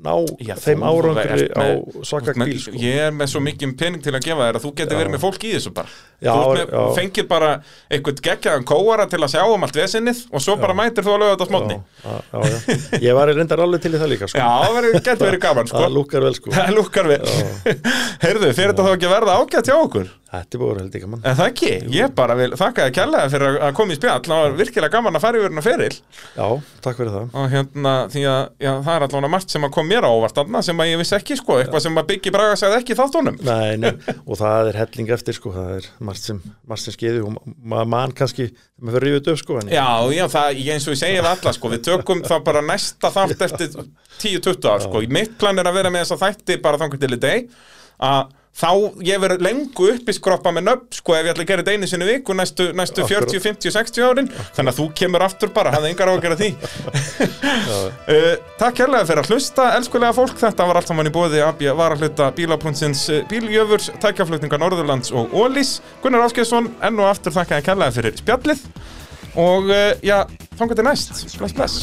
ná Já, þeim árangri á svaka bíl sko. Ég er með svo mikið pening til að gefa þér að þú getur verið með fólk í þessu bara Já, með, já. fengir bara einhvern geggjaðan kóara til að sjá um allt vesinnið og svo bara mætir þú að löga þetta smotni ég var reyndar alveg til í það líka sko. Já, það getur verið gaman sko. Það lúkar vel sko. Það lukkar við Heyrðu, fyrir þetta þá ekki að verða ágætt hjá okkur? Þetta er búin held ekki mann En það ekki, ég bara vil þakka þér kærlega fyrir að- koma í spjall. Það var virkilega gaman að fara yfir hérna feril. Já, takk fyrir það. Og hérna, því að já, það er allavega margt sem að kom mér á óvart þarna sem að ég vissi ekki sko, eitthvað sem að Biggi Braga sagði ekki þáttunum. Nei, nei, og það er helling eftir sko, það er margt sem, margt sem skeiði og maður mann kannski, maður fyrir rífið upp sko, Já, já, það, eins og ég segi við alla sko, við tökum þá bara næsta þátt eftir 10-20 ár sko, mitt plan er að vera með þessa þætti bara þangur til í deg að þá ég verið lengu upp í skroppa með nöfn sko ef ég ætla að gera þetta einu sinni í viku næstu, næstu Akkurat. 40, 50, 60 árin. Þannig að þú kemur aftur bara, hafði engar á að gera því uh, Takk kærlega fyrir að hlusta, elskulega fólk. Þetta var allt saman í bóði að var að hluta bílaprúnsins bíljöfurs, tækjaflutninga Norðurlands og Ólís Gunnar Áskeiðsson, enn og aftur þakka ég kærlega fyrir spjallið. Og uh, já, þangar til næst. Bless bless